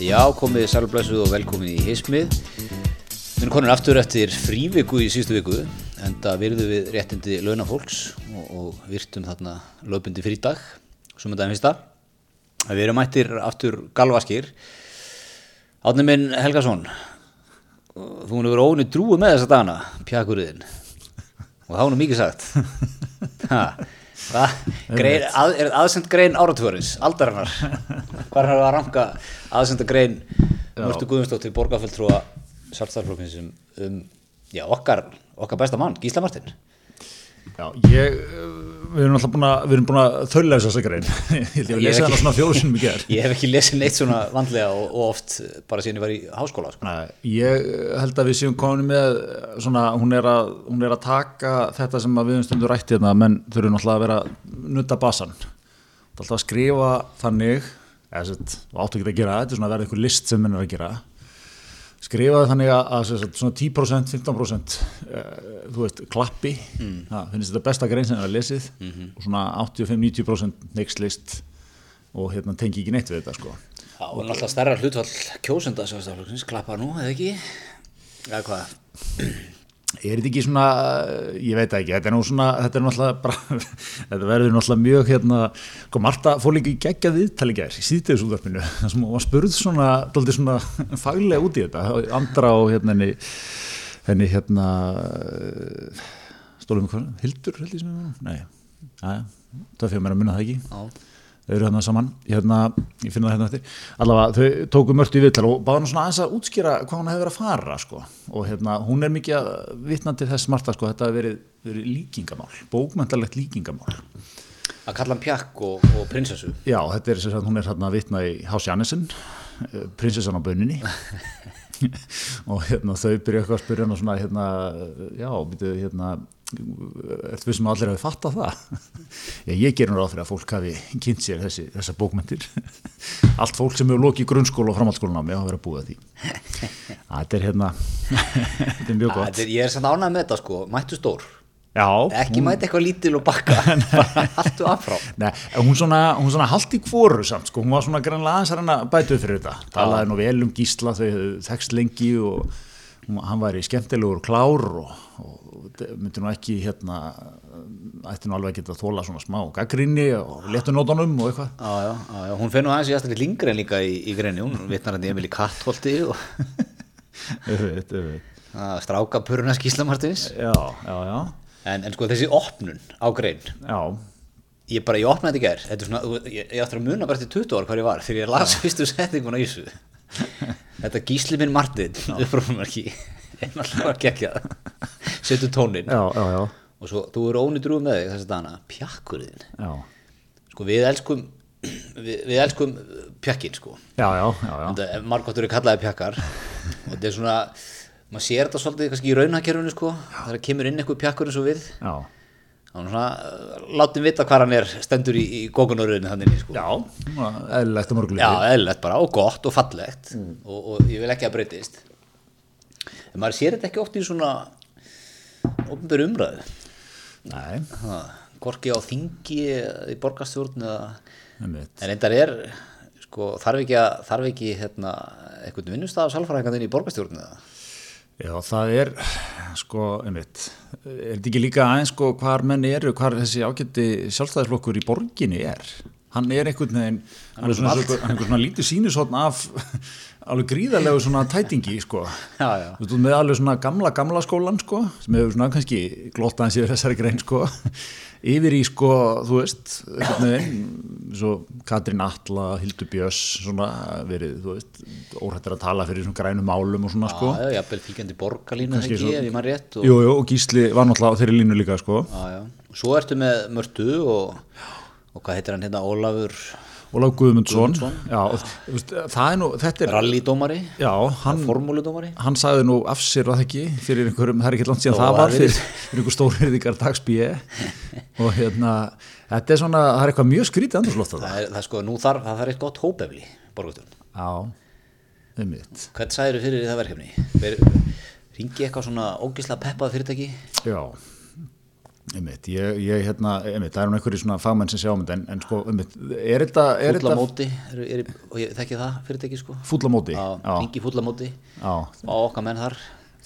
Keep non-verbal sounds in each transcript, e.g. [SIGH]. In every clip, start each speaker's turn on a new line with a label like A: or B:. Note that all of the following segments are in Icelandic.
A: Já, komið sælublæsuð og velkomið í hismið. Við erum konin aftur eftir fríviku í síðustu viku, en það virðu við réttindi launafólks og, og virtum þarna löpundi frídag, sem þetta er fyrsta. Við erum mættir aftur galvaskir. Átni minn Helgason, þú múin að vera óni drúið með þessa dagana, pjakuriðin. Og það var nú mikið sagt. Það, grein, að, er aðsend grein áratúarins, aldarinnar. Hvað er það að ranka aðsenda grein Mörtu Guðmundsdóttir borgarfulltrúa sjálfstæðarflokksins um, um já, okkar, okkar besta mann, Gísla Martin.
B: Já, ég, við erum alltaf búin að, við erum búin að þauðlega þessa grein. [LAUGHS] Ég held ég að
A: Ég
B: lesa
A: ekki-
B: svona fjóru sinum í gerð. [LAUGHS]
A: Ég hef ekki lesið neitt svona vandlega og, og oft bara síðan ég var í háskóla sko.
B: Nei, ég held að við séum komin með svona, hún er að, hún er að taka þetta sem að við höfum stundur rætt hérna, menn þurfum náttúrulega að vera að nutta basan. Það er alltaf að skrifa þannig, eða sett, og áttu ekki að gera, þetta er svona að vera einhver list sem menn er að gera. Skrifaði þannig að, að sem sagt, svona 10%, 15% uh, þú veist, klappi mm. það finnst þetta besta grein sem er að lesið og svona 85-90% neykslist og hérna tengi ekki neitt við þetta sko.
A: Já, og náttúrulega stærra hlutfall kjósenda sjálfstæðarflokksins, klappa nú, eða ekki? Já, hvað?
B: Er þetta ekki svona, ég veit það ekki, þetta er nú svona, þetta er náttúrulega [LAUGHS] þetta verður náttúrulega mjög hérna, sko Marta fór líka í geggjað viðtali í síðdegisúðarpinu, [LAUGHS] þar sem hún var spurð svona, daldið svona [LAUGHS] faglega út í þetta, andra og hérna henni, hérna, stólum við hvað, Hildur held ég sem ég var, nei, aðja, það fyrir mér að munna það ekki.
A: Já,
B: þau eru hérna saman hérna, ég finna það hérna eftir. Allavega þau tóku mörtu í viðtal og báða hann svona aðeins að útskýra hvað hún hefur verið að fara sko. og hérna, hún er mikið til þess smarta sko, þetta hefur verið, verið líkingamál bókmæntalegt líkingamál.
A: Að kalla hann pjakk og, og prinsessu?
B: Já, þetta er sem sagt, hún er hérna að vitna í Hás Jannesson prinsessan á bönninni. [LAUGHS] Og hérna þau byrja eitthvað að spyrja hana svona hérna, já, býtu hérna ertu við sem allir hafi fattað það? [LAUGHS] Já, ég ger nú ráð fyrir að fólk hafi kynnt sér þessi, þessar bókmyndir [LAUGHS] allt fólk sem hefur lokið grunnskóla og framhaldsskólan á mig hafa verið að búa því. [LAUGHS] Þetta er hérna þetta er mjög gott.
A: Er- Ég er samt ánægð með þetta sko, mættu stór.
B: Já,
A: Ekki mæti eitthvað lítil og bakka. Bara alltu affrá
B: hún svona, hún svona haldt í kvoru samt, sko, hún var svona grannlega aðeins að bæta upp fyrir þetta, talaði nú vel um gísla þau þekkst lengi og hún, hann var í skemmtilegur og klár og, og þetta myndi nú ekki hérna, ætti nú alveg að geta þóla svona smá gaggrinni og letu nótunum og eitthvað.
A: Já, já, já, hún finnur aðeins í aðstaklega lingri en líka í, í greinni, hún vitnar hann í Emil í Kattholti og [LAUGHS]
B: Öfut, öfut.
A: að stráka puruna skísla Martins.
B: Já, já, já,
A: en, en sko þessi opnun á grein.
B: Já,
A: ég bara, ég opnaði þetta í gær. Þetta er svona, ég, ég áttur að muna bara til 20 ára hvað ég var þegar ég las fyrstu setninguna í þessu. [LAUGHS] Þetta gísli minn Martin upprófumarki er náttúrulega að gegja [LAUGHS] setur tónin
B: já, já, já,
A: og svo, þú eru ónýtrúið með þig þess að dana pjakkurinn sko við elskum [CLEARS THROAT] við, við elskum pjakkin sko.
B: Já, já, já, já.
A: Þetta, margóttur er kallaði pjakkar. Og þetta er svona maður sér þetta svolítið kannski í raunakerfinu sko. Þegar kemur inn eitthvað pjakkur eins og við. Er svona, uh, látum vita hvað hann er stendur í, í gókunaröðinu þannig sko.
B: Já, eðlilegt að mörguleiti.
A: Já, eðlilegt bara og gott og fallegt. Og, og ég vil ekki að breytist en maður sér þetta ekki oft í svona ofnbjör umræðu.
B: Nei,
A: ha, hvorki á þingi í
B: einmitt.
A: en reyndar er sko, þarf ekki, að, þarf ekki hérna, eitthvað vinnustaf sálfræðingandinn í borgarstjórn eða?
B: Já, það er, sko, einmitt, er þetta ekki líka aðeins, sko, hvar menn eru, hvar þessi ágætti sjálfstæðisflokkur í borginni er? Hann er einhvern veginn, hann er svona, svona, svona lítið sínusotn af alveg gríðarlegu svona tætingi, sko.
A: Já, já.
B: Þú veist, með alveg svona gamla, gamla skólan, sko, sem hefur svona kannski glottaðan sér þessari grein, sko, yfir í, sko, þú veist, svo Katrín Atla, Hildur Björns, svona verið, þú veist, óhættir að tala fyrir svona grænum málum og svona, sko.
A: Já, já, jafnvel fylgjandi borgarlínu
B: Kannski
A: ekki,
B: svo-
A: ef ég maður rétt og,
B: Jú, jú, og Gísli var náttúrulega á þeirri línu líka, sko.
A: já, já. og svo ertu með Mörtu og, og hvað heitir hann hérna Ólafur
B: Ólaf Guðmundsson.
A: Guðmundsson.
B: Er er,
A: rallydómari,
B: já, hann,
A: formúludómari
B: hann sagði nú af sér það ekki fyrir einhverjum, það er ekki langt síðan
A: Þó
B: það
A: að
B: var fyrir, fyrir einhver stórhyrðingar dagsbíi og hérna, þetta er svona, það er eitthvað mjög skrítið andurslótt að það.
A: það er, það er sko, nú þarf, það þarf eitt gott hópefli
B: einmitt.
A: hvern sagðir fyrir það verkefni Ver, ringi eitthvað svona ógislega peppað fyrirtæki
B: Já, Einmitt, ég, ég hérna, einmitt, það er nú einhverjir svona fagmenn sem sjá um þetta, en, en sko, einmitt, er þetta, er
A: Fúlla
B: þetta
A: móti, er, er, og ég þekki það fyrirtæki sko.
B: Fúlla móti?
A: Já,
B: Já,
A: ringi fúlla móti.
B: Já,
A: á okkar menn þar.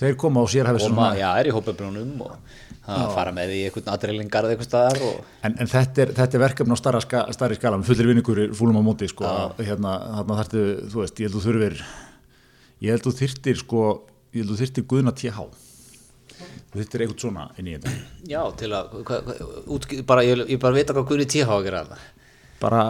B: Þeir koma og sér hefði svona,
A: já, er í hópabrjónum og það fara með í einhvern adrelingarð eitthvað staðar og
B: en, en þetta, er, þetta er verkefni á starra, ska, starri skala, með fullir vinningur fúlum á móti, sko, hérna, þarna þarftu, þú veist, ég held þú þurfir, ég held þú þyrtir, sko, ég held þú þyrtir Guðna TH, þú þyrtir eitthvað svona inn í þetta,
A: já, til að hva, hva, út, bara, ég, ég bara veit að hvað Guðni tíha á að gera
B: bara,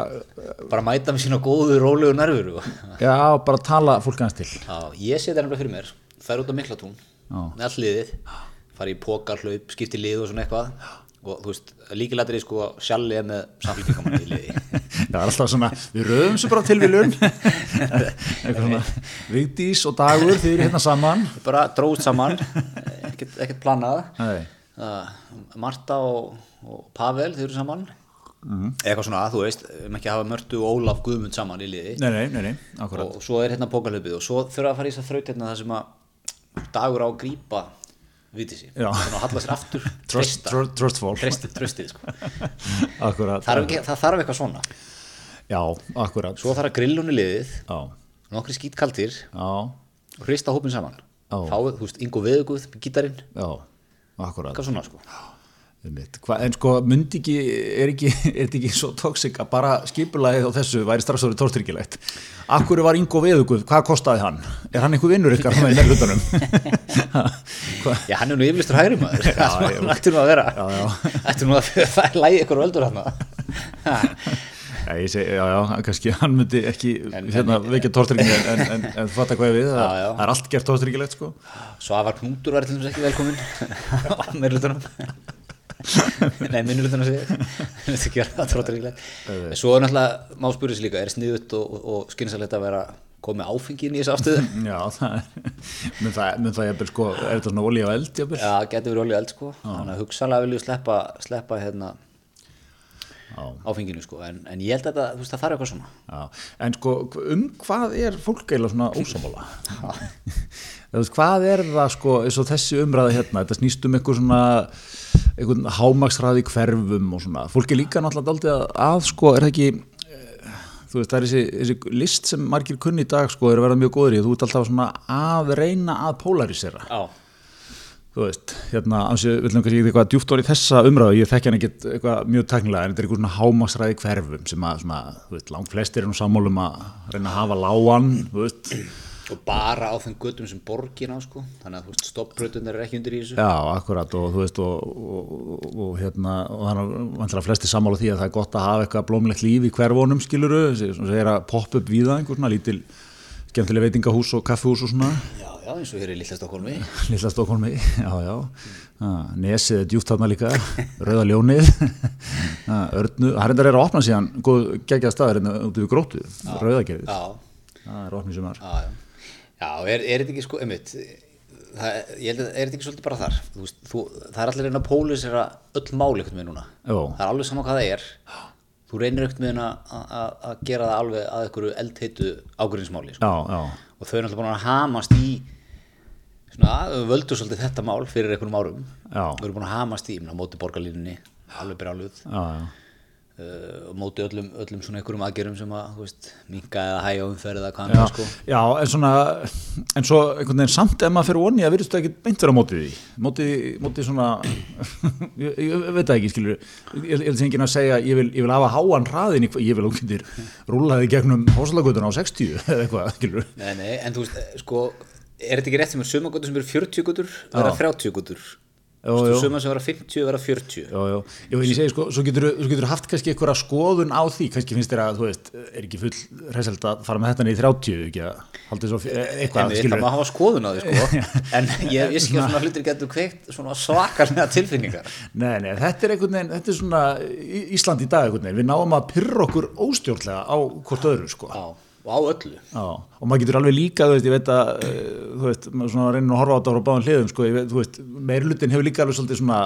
A: bara mæta með sína góðu, rólegu nervuru og
B: já, bara tala fólk hans til,
A: Já, ég sé það nefnilega fyrir mér. Fær út á Miklatún með all liðið. Fara í pókarhlaup, skipti lið og svona eitthvað og þú veist, líkilættir er sko sjalli er með samfélkingamann í liði. [LAUGHS]
B: Það er alltaf svona, við röðum svo bara tilvílun, [LAUGHS] eitthvað svona, Vigdís og Dagur, þið eru hérna saman,
A: bara dróðst saman ekkert, ekkert planað. Uh, Marta og, og Pavel þau eru saman. Eitthvað svona, þú veist, um ekki að hafa Mörtu og Ólaf Guðmund saman í liði.
B: Nei, nei, nei,
A: og svo er hérna pókarhlaupið og svo þurfa að fara í þess að þraut hérna það sem að dagur á að grípa vitið sér, þannig að halla sér aftur [LAUGHS]
B: Trust,
A: treysta,
B: trust,
A: sko. [LAUGHS] það, það þarf eitthvað svona.
B: Já, akkurat,
A: svo þarf að grillunni liðið.
B: Já,
A: nokkri skítkaldir.
B: Já,
A: og hrista hópin saman. Fáið, þú veist, Ingo Veðuguð
B: akkurat,
A: eitthvað svona sko.
B: Hva, en sko, myndi ekki, [LAUGHS] er þetta ekki svo toxic að bara skipulagið á þessu væri strax orðið tórstryggilegt, akkur var Ingo Veðuguð, hvað kostaði hann, er hann einhver vinnur ykkar í nefnlutunum,
A: já, hann er nú yfirlistur hægri maður. Það
B: ég-
A: ætti nú að vera.
B: Já, já.
A: ætti nú að það er lægi ykkur veldur hann
B: Já, já, kannski hann myndi ekki hérna, vekja tórstryggilegt en, en, en, en þú fattar hvað við, það,
A: Já,
B: það er allt gert tórstryggilegt sko.
A: Svavar Knútur var til dæmis ekki velkomin meirlutunum [LAUGHS] Nei, minnulutunum sé Þetta ekki vera það trótturíklegt Svo er náttúrulega, má spyrja sér líka er sniðut og, og, og skynsalegt að vera komið áfengi inn í þessu ástöðu [LAUGHS]
B: Já, það er, mun það, það jafnvel, sko, er þetta svona olí á eld, jafnvel?
A: Já, getur verið olíu eld sko. Þannig að hugsalega vilju sleppa, sleppa hérna
B: Já.
A: áfenginu sko. En, en ég held að þú veist, það þarf eitthvað svona.
B: Já, en sko, um hvað er fólk eiginlega svona [LAUGHS] veist, hvað er það sko, eins og þessi umræða hérna, þetta snýst um eitthvað svona, eitthvað hámaksræði hverfum og svona, fólk er líka náttúrulega daldið að, að sko, er það ekki, þú veist, það er þessi, þessi list sem margir kunni í dag sko, er að verða mjög góður í, þú ert alltaf svona að reyna að polarisera.
A: Já,
B: þú veist, hérna, ansi, við viljum kannski eitthvað djúpt orðið þessa umræðu, ég þekki hann ekkert eitthvað mjög tæknilega, en þetta er eitthvað svona hámasræði hverfum sem að, svona, þú veist, langt flestir er nú sammálum að reyna að hafa lágan, þú veist,
A: og bara á þeim göttum sem borgin á sko. Þannig að þú veist, stoppbrötunar er ekki undir í þessu.
B: Já, akkurat, og þú veist, og, og, og, og hérna, og þannig að vantilega flestir sammála því að það er gott að hafa eitthvað blómlegt líf í hverfunum, skiluru, sem segir að poppa upp víða einhver svona lítil skemmtileg veitingahús og kaffihús og svona,
A: Já, já, eins og hér í Lilla Stokkólmi
B: Lilla [LAUGHS] Stokkólmi, já, já, ah, Nesið er djúpt þarna líka, Rauða ljónið, [LAUGHS] Örnu, það reyndar er að opna síðan, góð geggjað staðar
A: Já,
B: er er.
A: þetta ekki sko, einmitt það, ég held að er þetta ekki svolítið bara þar þú veist, þú, það er allir reyna að pólisera öll mál einhvern veginn núna
B: Jó.
A: það er alveg sama hvað það er þú reynir einhvern veginn að- gera það alveg að einhverju eldheitu ágrinnsmáli sko.
B: Já, já,
A: og þau er náttúrulega búin að hamast í svona, völdu svolítið þetta mál fyrir einhverjum árum
B: Já.
A: þau eru búin að hamast í, á móti borgarlínunni alveg
B: já, já.
A: Uh, og móti öllum, öllum svona einhverjum aðgerum sem að, minka eða hæja umferð eða hvað annað sko.
B: Já, en svona, en svo einhvern veginn samt ef maður fyrir voni að virðist ekki beint vera mótið því, mótið, mótið svona, [LAUGHS] ég, ég veit það ekki, skilur, ég, ég held sem enginn að segja, ég vil, ég vil hafa háan hraðin, í ég vil ókyndir rúlaði gegnum hósalagutuna á 60 [LAUGHS] eða eitthvað, skilur.
A: Nei, nei, en þú veist, eh, sko, er þetta ekki rétt sem er sumagötur sem eru 40 götur, vera 30 götur?
B: Jú, jú.
A: Sumar sem vera 50, vera 40
B: Já, já, ég vil ég segja, sko, svo getur þú haft kannski einhverja skoðun á því, kannski finnst þér að, þú veist, er ekki full reselt að fara með þetta niður í 30, ekki að haldið svo, e-
A: En
B: eitthvað, skilur
A: þarfum að hafa skoðun á því, sko. [LAUGHS] En ég, skil svona hlutir getur kveikt svona svakarlega tilfinningar.
B: Nei, nei, þetta er einhvern veginn, þetta er svona Ísland í dag einhvern veginn, við náum að pyrra okkur óstjórnlega á hvort öðru, sko.
A: Já, og á öllu
B: Já, og maður getur alveg líka, þú veist, ég veit að, uh, þú veist, svona reynir að horfa á þetta frá báðan hliðum, sko, veit, þú veist, meirlutin hefur líka alveg svolítið svona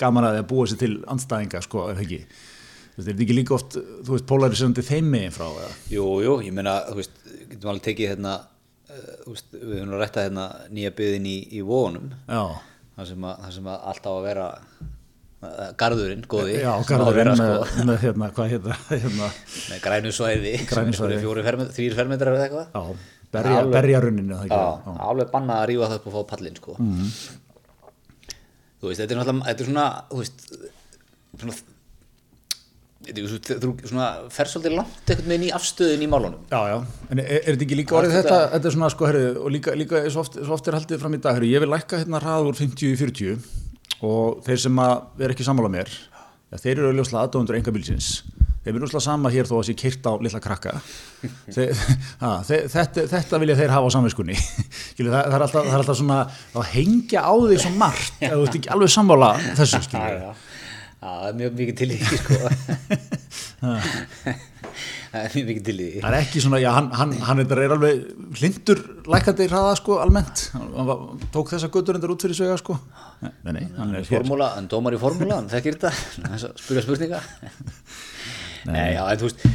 B: gaman að því að búa sér til andstæðinga, sko, ef ekki. Þú veist, er þetta ekki líka oft, þú veist, polarisandi þeim megin frá, eða?
A: Jú, jú, ég meina, þú veist, getum alveg tekið hérna uh, þú veist, Við höfum nú rættað hérna nýja byðin í, í vónum
B: Já,
A: þar sem, að, þar sem að allt á að vera garðurinn, góði
B: Já, garðurinn með,
A: sko,
B: með hérna, hvað hérna, hérna,
A: með grænu svæði
B: Grænu svæði.
A: þrýr fermetrar eða eitthvað
B: já, berja?
A: Já. alveg bannað að rífa það upp og fá pallinn sko.
B: Mhm.
A: Þú veist, þetta er náttúrulega, þetta er svona, þú veist, svona, þú fer svolítið langt einhvern veginn í afstöðin í málunum.
B: Já, já, en er, er þetta ekki líka orðið þetta,
A: þetta-
B: er svona sko, herrið, og líka, líka svo, oft, svo oft er haldið fram í dag, herrið, ég vil lækka hérna hrað úr 50 í 40 og þeir sem að er ekki sammála mér, ja, þeir eru auðvitað aðdóðundur enga bílsins, þeir eru auðvitað sama hér þó að sé kyrt á litla krakka, [LAUGHS] ha, þeir, þetta, þetta vilja þeir hafa á samviskunni, [LAUGHS] Skilu, það, það, er alltaf, það er alltaf svona að hengja á því svo margt, ef þú ert ekki alveg sammála þessu,
A: það er mjög mikið til því, sko. [LAUGHS] það er mikið til í.
B: Það er ekki svona, já, hann, hann, hann er, alveg hlindur lækandi hraða, sko, almennt. Hann var, tók þessa göttur endur út fyrir svega, sko. Nei, nei, hann er.
A: Formúla, en dómar í formúla, hann þekkir þetta, spyrja spurninga. Nei, já, en þú veist,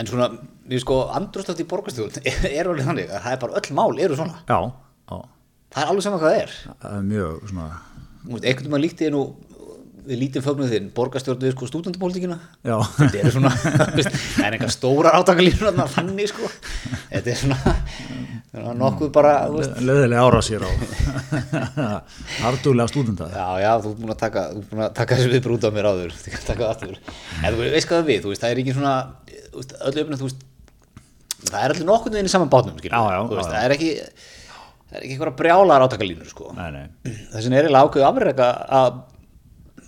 A: en svona, við sko, andrústátt í borgarstjórn [LAUGHS] er alveg þannig að það er bara öll mál eru svona.
B: Já, já,
A: Það er alveg saman hvað það er.
B: það er mjög svona,
A: einhvern veginn líkti nú við lítið fögnuð þinn, borgarstjórn við sko stúdendapólitíkina.
B: já,
A: Þetta eru svona, [LAUGHS] það er einhver stórar átakalínur þarna, þannig sko. Þetta er svona, svona nokkuð bara,
B: leðilega ára sér á [LAUGHS] hardulega stúdenda.
A: Já, já, þú ert búin að taka, taka þessu viðbrúð á mér áður, [LAUGHS] það. En þú veist hvað það við, þú veist, það er ekki svona, öllu öfnum, þú veist, það er allir nokkurnu inn í saman bátnum, það er ekki, það er ekki einhverja brjálar átakalínur, sko.
B: Nei, nei,
A: Þess vegna er eiginlega ákveðu afrega að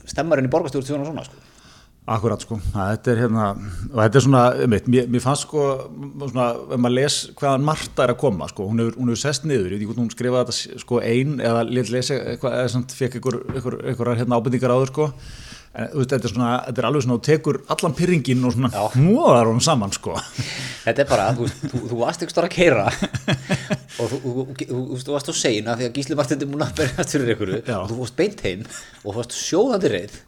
A: stemmarinn í borgarstjórn þjóna svona, sko.
B: akkurat, sko. Þetta er hérna, og þetta er svona, mitt, mér, mér fannst, sko, svona, ef maður les hvaðan Marta er að koma, sko, hún hefur, hún hefur sest niður, ég veit ekki hún skrifaði þetta, sko, ein, eða létt eitthvað, eða samt fekk ykkur, ykkur, ykkur, hérna ábendingar áður, sko. En, veist, þetta er svona, þetta er alveg svona, þú tekur allan pyrringin og svona
A: Já.
B: hnóðar hún saman, sko.
A: Þetta er bara, þú, þú, þú varst ekki stóra að keira og þú, þú, varst á segin af því að Gísli Martin er múin að berjast fyrir ykkur og þú varst beint heim og þú varst sjóðandi reið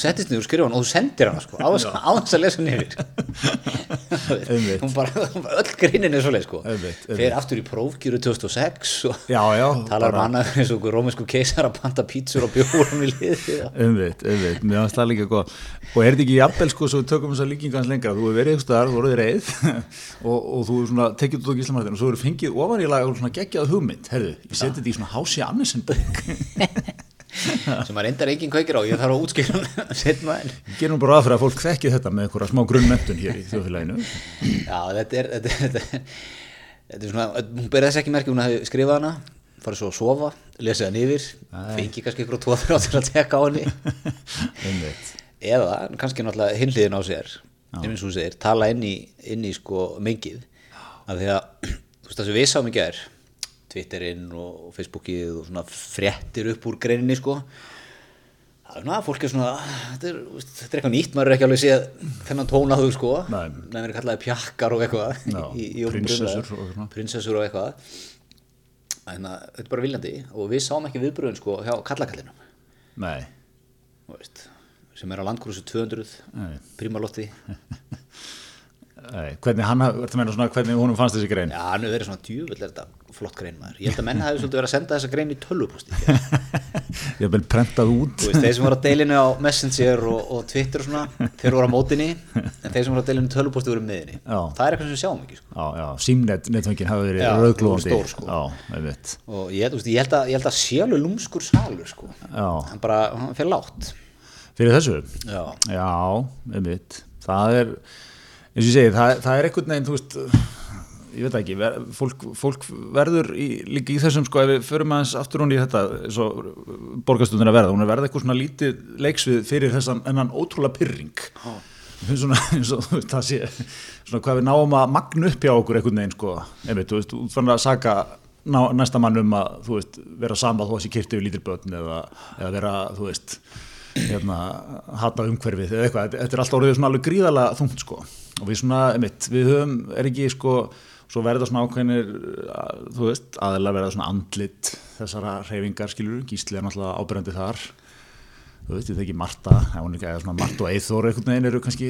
A: settist niður og skrifa hann og þú sendir hann sko, á þess að lesa niður [LAUGHS] hún bara, öll greinin er svo leið sko fer aftur í prófkjöru 2006 og
B: Já, já, [LAUGHS]
A: talar um
B: bara-
A: annað eins og róminsku keisar að panta pítsur og bjórum í liði
B: Umvitt, umvitt, mér finnst það líka góð og er þetta ekki jafnvel sko svo við tökum þess að líkingans lengra. Þú hefur verið eitthvað þar, þú voruð reið [LAUGHS] og, og þú svona tekið út á gíslamartin og svo eru fengið ofan í laga og svona geggjað hugmynd. Herðu, ég seti þetta í svona Hási [LAUGHS]
A: sem að reyndar enginn kveikir á, ég þarf að útskýra hann setna en
B: gerum bara aðfyrir að fólk þekki þetta með einhverja smá grunnmentun hér í þjóðfélaginu.
A: Já, þetta er, þetta, er- þetta, er- þetta er svona, hún berði þess ekki merki, hún hefði skrifað hana, farið svo að sofa, lesið hann yfir, fengi kannski ykkur og tvo þrjá til að tekka á henni, [LAUGHS] eða kannski náttúrulega hinliðin á sér, nefnir svo segir, tala inn í, inn í sko mengið, af því að, þú veist það sem við sáum í gær, Twitterinn og Facebookið og svona fréttir upp úr greininni sko, það er svona, fólk er svona, þetta er, þetta er eitthvað nýtt, maður er ekki alveg séð þennan tónaðu sko, með mér kallaði pjakkar og eitthvað
B: Já, [LAUGHS]
A: í, í
B: prinsessur og
A: prinsessur og eitthvað. Þannig að þetta er bara viljandi og við sáum ekki viðbröðun sko hjá kallakallinum
B: nei,
A: veist, sem er á landgrúsu 200
B: Nei.
A: prímalotti [LAUGHS]
B: nei hvernig hann, haf- ertu að meina svona hvernig honum fannst þessi grein?
A: Já, hann hefur verið svona djúvill er þetta flott grein maður. Ég held að menn hafi svolítið verið að senda þessa grein í tölvupústi [LAUGHS]
B: ég hef vel prentað út.
A: Þú veist, þeir sem voru á deilinu á Messenger og, og Twitter og svona, þeir voru á mótinni en þeir sem voru á deilinu í tölvupústi voru með henni
B: Já.
A: það er eitthvað sem við sjáum ekki sko.
B: já, já, símnet, netfengin hafi verið
A: Já,
B: rauðglóðandi
A: stór, sko.
B: já, já,
A: já,
B: Já. Það er, eins og ég segi, það, það er einhvern veginn, þú veist, ég veit ekki, ver, fólk, fólk verður í, líka í þessum, sko, ef við förum aðeins aftur hún í þetta, eins og borgarstundin að verða, hún er verða eitthvað svona lítið leiksvið fyrir þessan ennan ótrúlega pyrring. Svona, [LAUGHS] eins og, þú veist, það sé, svona hvað við náum að magna upp hjá okkur einhvern veginn, sko, einmitt, þú veist, út fann að saka ná, næsta mann um að, þú veist, vera sama þó að sé kyrti við lítil börn eða, eða vera, þú veist, hérna, hata umhverfið eða eitthvað, þetta er alltaf orðið svona alveg gríðalega þungt sko og við svona, einmitt, við höfum, er ekki sko, svo verða svona ákveðinir að- þú veist, aðeins verða svona andlit þessara reyfingar skilur, gísli er náttúrulega ábyrjandi þar. Þú veist, ég þekki Marta, eða svona Marta og Eithor einhvern veginn eru kannski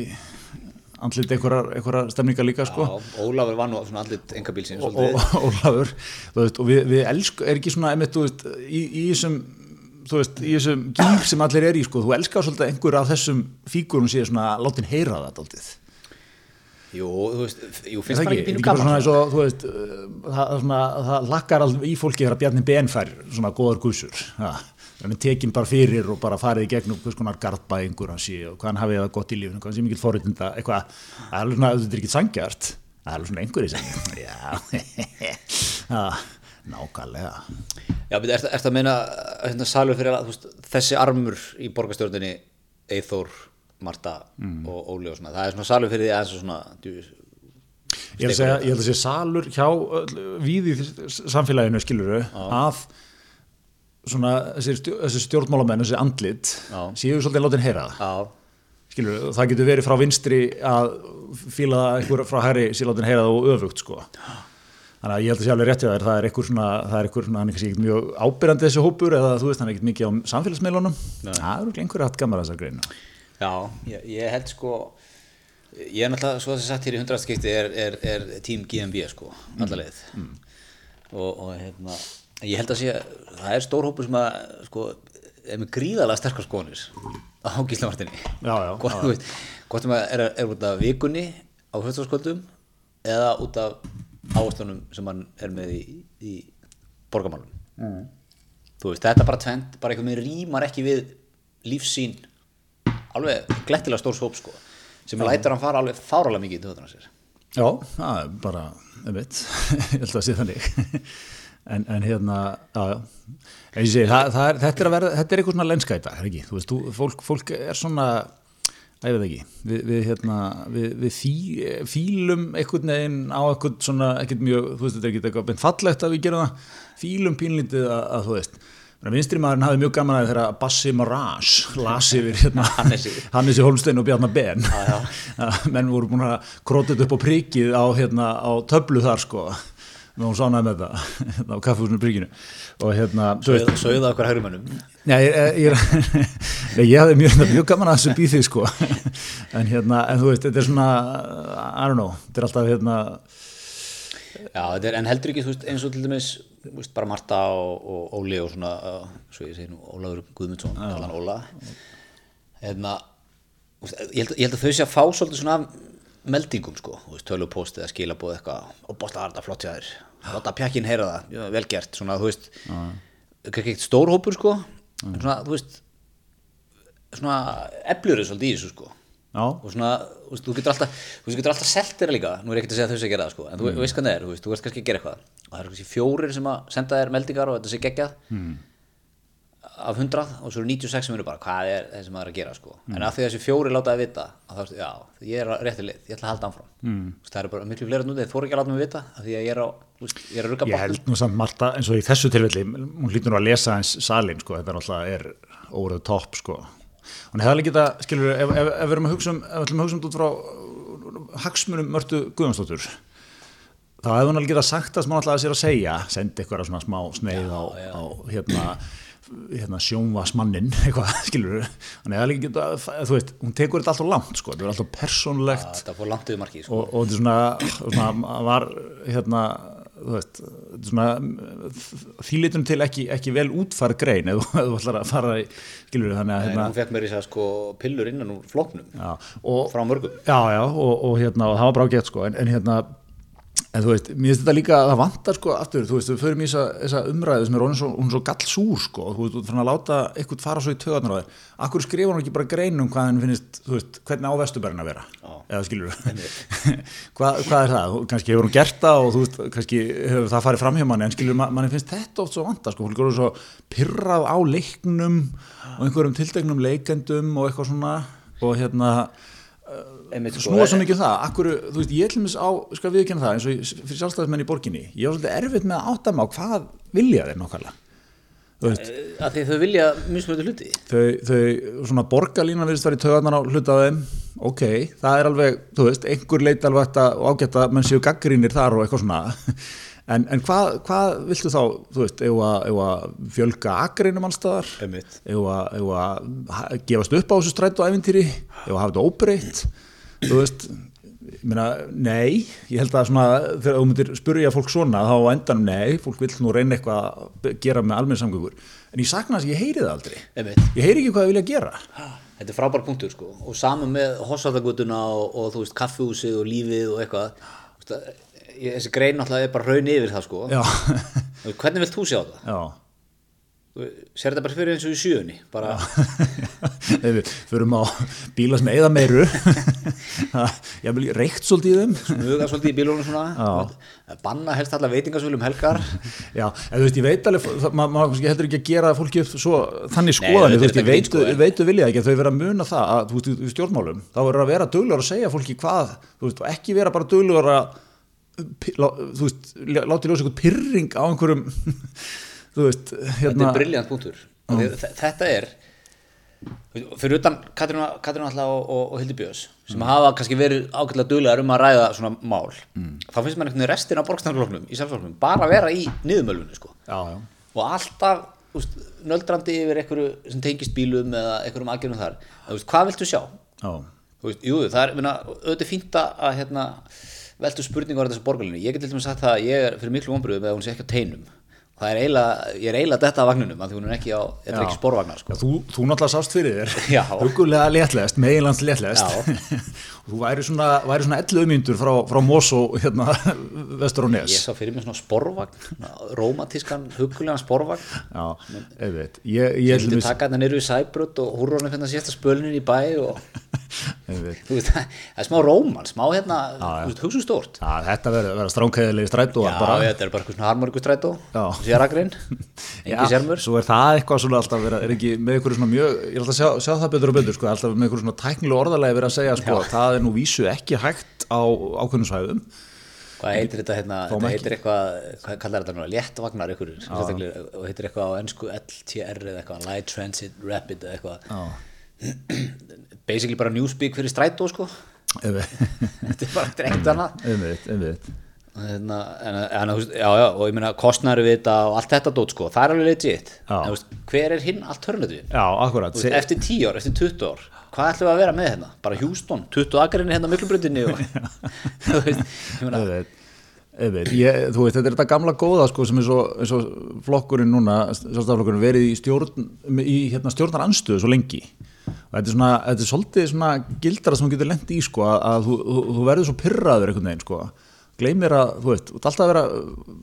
B: andlit einhverjar stemningar líka sko.
A: Já, Ólafur var nú allir enga bílsins
B: og, og Ólafur þú veist, og við, við elsku, er ekki svona einmitt, þú veist, í, í þessum þú veist, í þessum gýr sem allir er í, sko, þú elskar svolítið að einhver af þessum fígurum sé svona látin heyra það daldið.
A: Jú, þú veist, jú,
B: Er
A: finnst
B: það ekki, svona
A: gaman
B: og, þú veist, uh, það, svona, það lakkar alveg í fólki þegar Bjarni Ben fær svona góðar hann er tekin bara fyrir og bara farið í gegnum hvers konar garðbæðingur hann sé og hvað hann hafið það gott í lífinu, hvað hann sé mikil forréttinda, eitthvað, það er alveg svona, þetta er ekki sangjart, það er alveg svona einhverjir sem, [LAUGHS] já, já, nákvæmlega.
A: Já, betur, er, er það að meina hérna, salur fyrir að þú veist, þessi armur í borgarstjórninni Eithór, Marta
B: Mm.
A: og Óli og svona, það er svona salur fyrir því og svona djú,
B: Ég held að segja, ég held að segja salur hjá öll- við í samfélaginu skiluru að svona þessi, stjó, þessi stjórnmálamenn, þessi andlit
A: Já.
B: séu svolítið látin heyra. Það
A: Já,
B: skilur, það getur verið frá vinstri að fíla einhver frá hæri sér látin heyra það og öfugt sko. Þannig að ég held að sé alveg rétt hjá þér það er einhver svona, það er einhver svona, hann er ekkert mjög ábyrjandi þessi hópur eða þú veist hann er ekkert mikið á samfélagsmeilunum það er örugglega einhver hatt gamar þessar greinu
A: já. Ég, ég held sko ég er náttúrulega, svo að það sagt hér í hundraðskipti er, er, er tím GMB sko allarleið
B: Mm.
A: og, og hérna, ég held að sé það er stór hópur sem að sko, er með gríðalega sterkar skoðanir á gíslamartinni. Hvort, sem að er, er út af vikunni á höfðarskvöldum eða út af ávastunum sem hann er með í, í borgamálum
B: Mm.
A: þú veist, þetta er bara tvent bara einhvern veginn rýmar ekki við lífsýn alveg glettilega stórs hóp sko sem lætur hann fara alveg fáralega mikið í töðunar sér
B: Já, það er bara, einmitt, [LAUGHS] ég held að sé þannig. [LAUGHS] En, en hérna, já, já, segi, það, það er, þetta er að verða, þetta er eitthvað svona dag, er ekki? Þú veist, þú, fólk, fólk er svona, að ég veit ekki, við, við hérna, við, við fí, fílum einhvern veginn á einhvern svona, ekkert mjög, þú veist, þetta er ekkert eitthvað fallegt að við gerum það, fílum pínlítið að, að þú veist, vinstri maðurinn hafði mjög gaman að þegar Bassi Marage las yfir hérna. [LAUGHS]
A: Hannesi
B: Holstein og Bjarnar Ben. [LAUGHS] Menn voru búin að krótið upp á prikið á, hérna, á töflu þar sko. Með hún sánaði með það. [LAUGHS] Hérna, á kaffehúsinu prikinu. Og hérna veist,
A: sögða okkur hægrumönnum
B: já, ég, ég, ég, ég hafði mjög, mjög gaman að þessu bífið sko. En hérna, en þú veist, þetta er svona I don't know, þetta er alltaf hérna
A: já, þetta er, en heldur ekki þú veist, eins og til dæmis veist, bara Marta og, og Óli og svona svo ég segi nú Ólafur Guðmundsson kallan Óla. Hérna, ég, held, ég held að þau sé að fá svolítið svona meldingum sko, þú veist, tölupóst eða skilabóð eitthvað og bósta þetta flott hjá þér. Láta pjakkin heyra það, já, vel gert. Svona, þú veist, ekki ekkert stór hópur sko, en svona, þú veist svona eflurinn svolítið í þessu sko
B: já,
A: og svona, þú þú getur alltaf þú þú getur alltaf selt þeirra líka, nú er ég ekkert að segja þau að gera það sko, en þú veist hvað það er, þú veist, þú veist kannski að gera eitthvað. Og það eru kannski fjórir sem að senda þér meldingar og þetta sé geggjað.
B: Hmm.
A: af hundrað og svo eru 96 sem eru bara hvað er þessi maður að gera sko? En af því að þessi fjórir láta að vita að það, já, ég er á rétti leið, ég ætla að halda áfram. Mm. það eru bara miklu fleira núti, þeir þóru ekki að láta mig vita af því að ég er á, þú ég er
B: ég held nú samt Marta eins og í þessu tilfelli, hún lítur nú að lesa eins salin sko, þetta er alltaf er óverið topp sko, hún hefði alveg geta skilur, ef, ef, ef við erum að hugsa um ef við ætlum að hugsa um þetta út frá uh, hagsmunum Mörtu Guðjónsdóttur þá hefði hún alveg geta sagt það sem hún ætlaði sér að segja sendi eitthvað svona smá sneið á, á hérna, hérna sjónvasmannin [LAUGHS] eitthvað, skilur hann hefði alveg geta, þú veist, hún tekur þetta alltaf langt sko, þetta er alltaf persónlegt
A: þetta fór langt yfir markið sko.
B: og, og þetta er svona, svona var hérna veist, þýlitum til ekki, ekki vel útfæra grein ef þú- ætlar að fara í skilur þannig að hérna
A: hún fekk mér í þess að sko pillur innan úr flóknum
B: já, og,
A: frá mörgum.
B: Já, já, og, og hérna og það var bara ágætt sko, en, en hérna en þú veist, mér finnst þetta líka að það vantar sko aftur, þú veist, við förum í þessa, þessa umræðu sem er hún svo, er svo gallsúr sko þú veist, þú þannig að láta eitthvað fara svo í töðarnar á þér. Akkur skrifa hún ekki bara grein um hvað henn finnst þú veist, hvernig á vesturbærin að vera?
A: Já.
B: eða skilur [LAUGHS] hvað, hvað er það, Þú- kannski hefur hún gert það og þú veist, kannski hefur það farið fram hjá manni en skilur, man, manni finnst þetta oft svo vanta sko, fólk eru svo pyrrað á leiknum og einhverjum tilteknum
A: sko,
B: snúa svo mikið um það, akkur, þú veist, ég til mér á, skal viðkynna það, eins og fyrir sjálfstæðismenn í borginni, ég var svolítið erfitt með að átta á hvað vilja þeir nokkvæmlega þú veist,
A: að því þau vilja mismunandi hluti.
B: Þau, þau svona borgarlínan virðist verið töðarnar á hluta af þeim. Ok, það er alveg, þú veist, einhver leit alveg að- og ágætt að menn séu gaggrínir þar og eitthvað svona. [LAUGHS] En, en hvað, hvað viltu þá, þú veist, ef að, fjölga aggrínum allstaðar
A: Einmitt.
B: ef að, gefast upp á þessu strættu æfintýri ef að hafa þetta óbreytt þú veist Ég meina, nei, ég held að svona, þegar þú myndir spurja fólk svona, þá á endanum nei, fólk vill nú reyna eitthvað að gera með almenn samgöngur, en ég sakna þess að ég heyri það aldrei. Ég heyri ekki hvað það vilja gera.
A: Þetta er frábær punktur sko og saman með hossatagutuna og, og þú veist kaffihúsið og lífið og eitthvað ég, þessi grein náttúrulega er bara raun yfir það sko Hvernig vilt þú sjá það?
B: já.
A: Sér þetta bara fyrir eins og í sjöunni? Bara, [LAUGHS]
B: Ef við förum á bíla sem eða meiru, [LAUGHS] ég vil reykt svolítið í þeim.
A: Muga svolítið í bílunum svona. Banna helst allar veitingasvölum helgar. [LAUGHS]
B: Já, en þú veist, ég veit alveg, ma- maður kannski heldur ekki að gera fólki upp svo þannig
A: þetta
B: þú veist, ég veit,
A: sko,
B: veitu vilja ekki, þau vera að muna það að, þú veist, í stjórnmálum, þá verður að vera duglegur að segja fólki hvað, þú veist, og ekki vera bara duglegur að, lá- þú veist, lá- láta í ljós eitthvað pyrring á einhverjum, veist,
A: Þetta
B: hérna,
A: er briljant punktur. Af því að þe- Þetta er fyrir utan Katrín alltaf og, og, og Hildi Björns sem hafa kannski verið ágætlega duglegar um að ræða svona mál þá finnst maður einhvern veginn restin af borgstæðarfloknum í sjálfsfloknum bara að vera í niðurmölvunni sko. og alltaf úst, nöldrandi yfir einhverju sem tengist bílum eða einhverjum aðgerðum þar. Þú veist, hvað viltu sjá? Veist, jú, það er, minna, auðvitað er fínt að hérna, veltu spurningar á þessu borgarlinni ég get til dæmis sagt það að ég er fyrir miklu vonbröðum eða hún sé ekki á teinum það er eiginlega, ég er eiginlega detta á vagninum af því hún er ekki á, þetta er
B: Já.
A: ekki sporvagnar sko.
B: þú, þú náttúrulega sást fyrir þér, [LAUGHS]
A: Já.
B: hugulega léttlest, meginlands léttlest,
A: Já.
B: og [LAUGHS] þú væri svona, væri svona 11 myndur frá, frá Mosó, hérna, [LAUGHS] vestur á Nes.
A: ég sá fyrir mig svona sporvagn rómatískan, hugulegan sporvagn
B: Já, ég veit Ég, ég,
A: ég
B: til
A: vildi
B: dæmis-
A: taka þetta niður í sæbrut og húrrónum hérna sérsta spölnin í bæ og þú veist, það er smá róman, smá hérna
B: Já, já.
A: þú veist, hugsu stórt.
B: Já, þetta verður vera stránkæðilegi strætó
A: já,
B: bara,
A: þetta er bara eitthvað svona séragrin,
B: Já, [LAUGHS]
A: engi sérmur
B: Svo er það eitthvað svona alltaf vera, er ekki með ykkur svona mjög, ég er alltaf að sjá, sjá það betur og betur, sko, alltaf með ykkur svona tæknilega orðalegi verið að segja, sko, það er nú vísu ekki hægt á ákveðnum svæðum.
A: Hvað heitir þetta hérna, þetta heitir eitthvað, hvað kallar þetta núna, léttvagnar ykkur, og heitir eitthvað á ennsku LTR eða eitthvað, Light Transit Rapid eða eitthvað, [CLEARS THROAT] basically bara newspeak fyrir strætó sko, [LAUGHS] þetta er bara
B: ég veit.
A: Og Hérna, en, en, þú veist, já, já, og ég meina kostnæri við þetta og allt þetta dót sko, það er alveg legit, en þú veist, hver er hinn alternativin?
B: Já, akkurat.
A: Veist, eftir 10 ár, eftir 20 ár, hvað ætlum við að vera með hérna? Bara Houston, 20 akarinni hérna miklubröndinni og, [LAUGHS] [LAUGHS] þú veist, ég meina,
B: veit, ég veist, þetta er þetta gamla góða sko sem er svo, eins og flokkurinn núna, verið í stjórn, í hérna stjórnar anstöðu svo lengi og þetta er svona, þetta er svolítið svona gildara sem þú getur lent í sko að, að þú, þú, þú verður svo pyrraður einhvern veginn sko. Gleymir að, þú veit, þú ert alltaf að vera,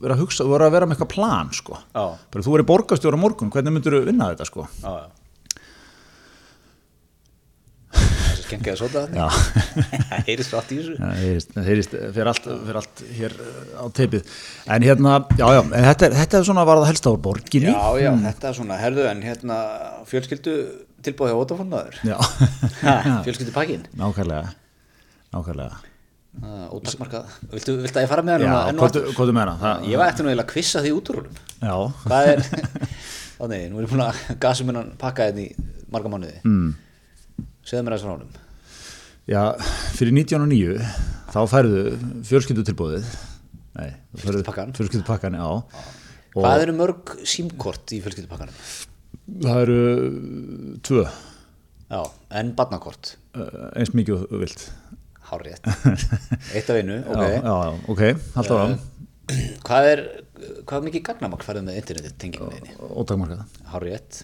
B: vera að hugsa, þú verður að vera með eitthvað plan sko. Bara þú verður borgarstjóra á morgun, hvernig myndur þú vinna þetta sko?
A: Já, já. Skengið að sota þetta,
B: Já, [LAUGHS]
A: það heyrist allt í þessu.
B: það heyrist, fyrir allt, fyrir allt hér uh, á teipið. En hérna, já, já, þetta, er- þetta er svona var það helst á borginni.
A: Já, já, þetta er svona, herðu, en hérna fjölskyldu tilbúið hjá Ótafonnaður.
B: Já, [LAUGHS]
A: Fjölskyldu pakkin.
B: nákvæmlega nákvæmlega
A: Ótaksmarkað. Viltu, viltu að ég fara með það
B: Já, hvað þú meina það,
A: Ég var eftir nú eiginlega að kvissa því út úr húnum. Hvað er, [LAUGHS] þannig, nú er ég búin að gasum hennan pakka hérna í marga mánuði.
B: mm.
A: Segðu mér frá honum.
B: já, fyrir 1909 þá færðu fjölskyldu tilbúðið Nei,
A: Fjölskyldupakkann.
B: Fjölskyldu pakkan, já
A: Hvað eru mörg símkort í fjölskyldupakkanum?
B: Það eru tvö
A: Já, en barnakort.
B: uh, eins mikið vilt
A: Hárrétt. [LAUGHS] Eitt af einu, ok.
B: já, já, ok, haldt áram [CLEARS THROAT]
A: Hvað er, hvað mikið gagnamagn færðu með internetið tengingunni þinni?
B: ótakmarkað
A: Hárrétt.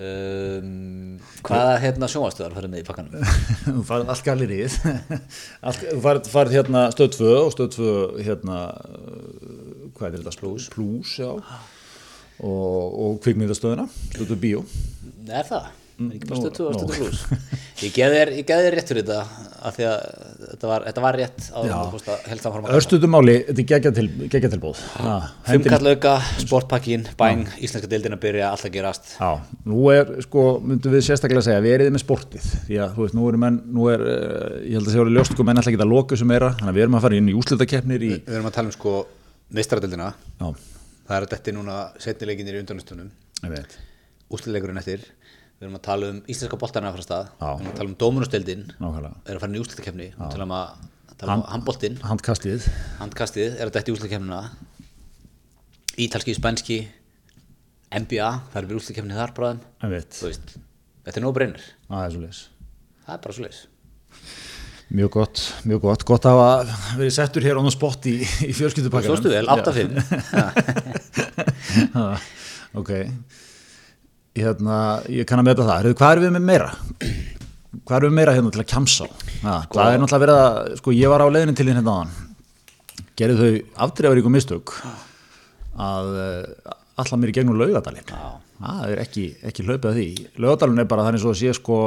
A: Um, hvaða hérna sjónvastöðar færðu með í pakkanum? [LAUGHS]
B: þú farið allt gallerið [LAUGHS] allt, þú farið hérna stöð 2 og stöð 2 hérna uh, hvað er þetta? Plus Plus, já og, og kvikmyndastöðuna stöð 2 bíó
A: Er það? Er ekki bara 2 og
B: nú.
A: stöð 2 plus? [LAUGHS] Ég geði þér, rétt fyrir þetta af því að þetta var, þetta var rétt á
B: Já.
A: því að helst áfram að
B: Örstuðum máli, þetta er geggja til, geggja tilbúð
A: Fimmkallauka, sportpakkin, bæng, íslenska deildin að byrja, allt að gerast
B: Já, nú er, sko, myndum við sérstaklega segja, við erum með sportið, því að, þú veist, nú eru menn, nú er, uh, ég held að segja orðið ljóst, sko, menn ekki að loka þessu meira, þannig að við erum að fara inn í úslitakeppnir í,
A: Við erum að tala um sko meistaradeildina
B: já,
A: það er þetta núna setnileikinir í
B: veit,
A: úsliðleikurinn eftir. Við erum að tala um íslenska boltarna frá stað. Við erum að tala um
B: nákvæmlega,
A: við erum að fara inn í úsliðkefni við erum að tala um handboltinn.
B: handkastið,
A: handkastið er þetta í úsliðkefnina ítalski, spænski NBA, það er við úsliðkefni þar bráðum þetta er nóg breynir
B: það er
A: bara svo leis
B: Mjög gott, mjög gott, gott að hafa verið settur hér á the spot í, í fjölskyldupakkanum.
A: Stóðstu vel, 8-5 [LAUGHS]
B: Ok, hérna, ég kann að meta það. Heyrðu, Hvað er við með meira? Hvað er við meira hérna til að kjamsa á? Ha, það er náttúrulega verið að, sko, ég var á leiðinu til hérna áðan. Gerðu þau afdreifaríku mistök að uh, alla mér í gegnum laugadalinn. Það er ekki, ekki hlaupið að því. Laugadalinn er bara þannig svo að sé, sko,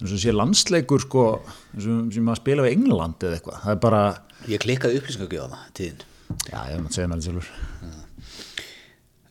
B: eins og sé landsleikur, sko, eins og sem að spila við England eða eitthvað. Það er bara,
A: Ég klikkaði upplýsingagjöð á það, tíðin
B: já, ég maður segja mér þetta sjálfur.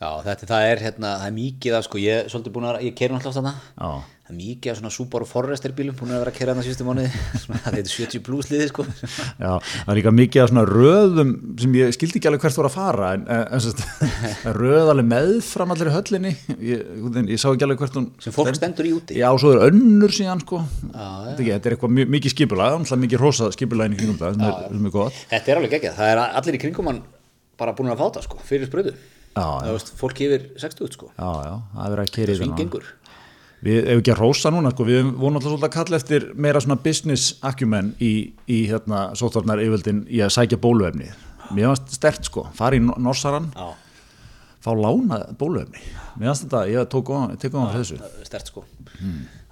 A: Já, þetta það er hérna, það er mikið af sko, ég er svolítið búin að, ég keiri náttúrulega þarna
B: Já.
A: Það er mikið af svona Subaru Forester bílum búin að vera að keira þarna síðustu mánuði. [LAUGHS] Það er 70 plus liði sko.
B: Já, það er líka mikið af svona röðum sem ég skildi ekki alveg hvert voru að fara en, en, en sest, [LAUGHS] röð alveg meðfram allir í höllinni. Ég, ég, ég sá ekki alveg hvert hún
A: sem fólk stendur. í úti?
B: Já, svo er önnur síðan sko.
A: Já,
B: þetta, ekki, þetta er eitthvað mikið skipulag náttúrulega mikið rosa skipulag í kringum það sem er, sem er gott.
A: Þetta er alveg geggjað, það er allir í kringum hann bara búin að fáta sko, fyrir spröðu
B: Já,
A: það veist, fólk yfir 60 sko.
B: Já, já, það er verið að keiri
A: Sving gengur
B: Við, ef ekki að rósa núna, sko, við vorum alltaf svolítið að kalla eftir meira svona business acumen í, í hérna, sóttvarnar yfirvöldin í að sækja bóluefni. Mér fannst stert, sko, fara í Norsaran,
A: Já,
B: fá lána bóluefni. Mér fannst þetta, ég tók á, á þessu.
A: stert sko.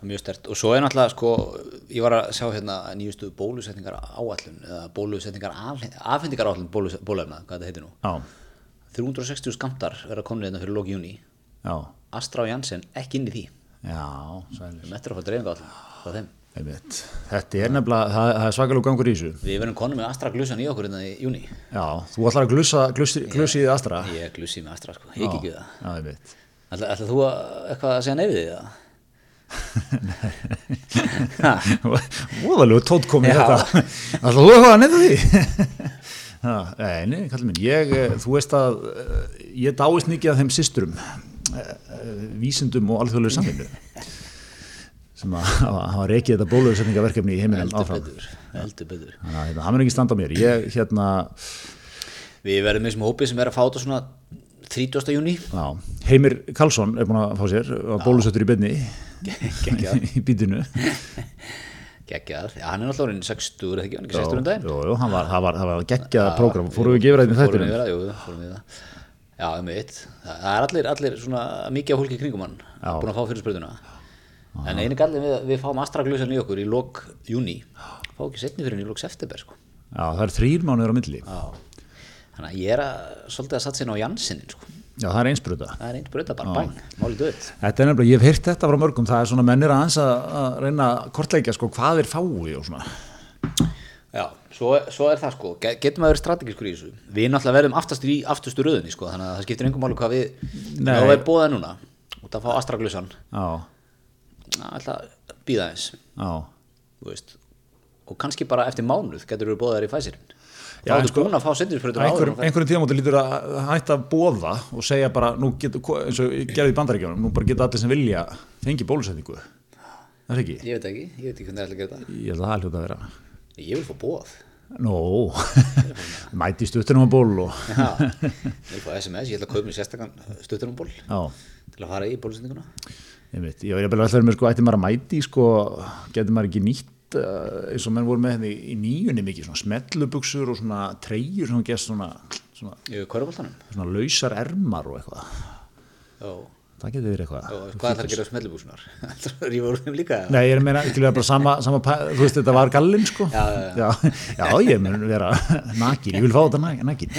A: Er mjög stert og svo er náttúrulega sko ég var að sjá hérna nýjustu bólusetningar áallun eða bólusetningar afhendingar áallun bólefna, hvað þetta heitir nú.
B: Já,
A: 360 skamtar verða konur hérna fyrir lóki júni Astra og Janssen ekki inn í því
B: já, sælir.
A: við mettur að fá dreifinga áallun frá þeim.
B: Þetta er nefnilega, það, það er svakalega gangur í þessu.
A: Við verðum konum með Astra glussan í okkur hérna í júni
B: Já, þú ætlar að glussa, glussi, glussi í það astra.
A: Ég glussi með Astra sko, ég ekki það
B: Já, ég veit.
A: Ætla, ætla þú að eitthvað að segja neyfið því [LAUGHS] það?
B: Óðalegu tótt komið þetta. Ætlar þú eitthvað að nefna því? [LAUGHS] Nei, nei, kallið minn, ég, eh, þú veist að eh, ég dáist mikið af þeim systurum, eh, vísindum og alþjóðlega samvinnu sem að hafa rekið þetta bóluðsetningaverkefni í heiminum áfram.
A: betur, heldur betur
B: Þannig að það mun ekki standa á mér. Ég, hérna,
A: Við verðum með þessum hópi sem er að fá þetta svona 30. júni
B: Heimir Karlsson er búin að fá sér, var bólusettur í byrni [LAUGHS] í bítinu.
A: Geggjað, já, hann er náttúrulega orðinn 60 er það ekki, hann er ekki 60 um daginn
B: það var, geggjað prógram, fórum við ekki yfir þetta í
A: Fórum við það, Já, um eitt, það er allir, allir svona mikið af fólki í kringum hann búin að fá fyrir spröðuna En einu gallið við, við fáum astraglusan í okkur í lok júni fá ekki setni fyrir í lok september sko.
B: Já, það er þrýr mánuður á milli.
A: Já. Þannig að ég er að, svolítið að satsa inn á Janssinin sko.
B: Já, það er einsbruta.
A: Það er einn spröða bara, bang, málið döð
B: Þetta er nefnilega, ég hef heyrt þetta frá mörgum, það er svona mennir aðeins að, að reyna að kortleikja sko hvað er fái og svona.
A: Svo, svo er það sko, Ge- getum að vera strategískur í þessu? Við náttúrulega verðum aftastur í aftustu röðinni sko, þannig að það skiptir engum máli hvað við
B: Nei.
A: þá er bóðað núna. Út að fá astraglusan alltaf býða eins þú og kannski bara eftir mánuð getur við bóðað þær í fæsirinn þá
B: en
A: ertu
B: sko-
A: búin að fá sendinspröður
B: Einhver, einhverjum tíðamóti lítur að hætta að bóða og segja bara, nú getur, eins og gerði í bandaríkjónum, nú bara geta allir sem vilja fengi bólusetningu. Er
A: ég veit ekki, ég veit ekki hvernig það er að gera það.
B: Ég
A: vil fá bóð
B: Nó, [LAUGHS] mæti stuttunum að ból og,
A: Já, ég fá SMS, ég ætla að kaupa mér sérstakann stuttunumból
B: já.
A: til að fara í bólusendinguna.
B: Ég veit, ég var að velja mér sko, ætti maður að mæti sko, getur maður ekki nýtt uh, eins og menn voru með henni í nýjunni mikið, svona smellubuxur og svona treyjur sem gest svona, svona,
A: kvöruboltanum
B: svona lausar ermar og eitthvað,
A: Já,
B: það getur verið eitthvað.
A: og hvað ætlar að gera á smellubúsunar? [LAUGHS] Rífa úr þeim líka?
B: Nei, ég er meina, ekki bara sama, sama þú veist, þetta var gallinn sko.
A: Já, já,
B: já. Já, ég mun vera nakin, ég vil fá þetta na- nakin.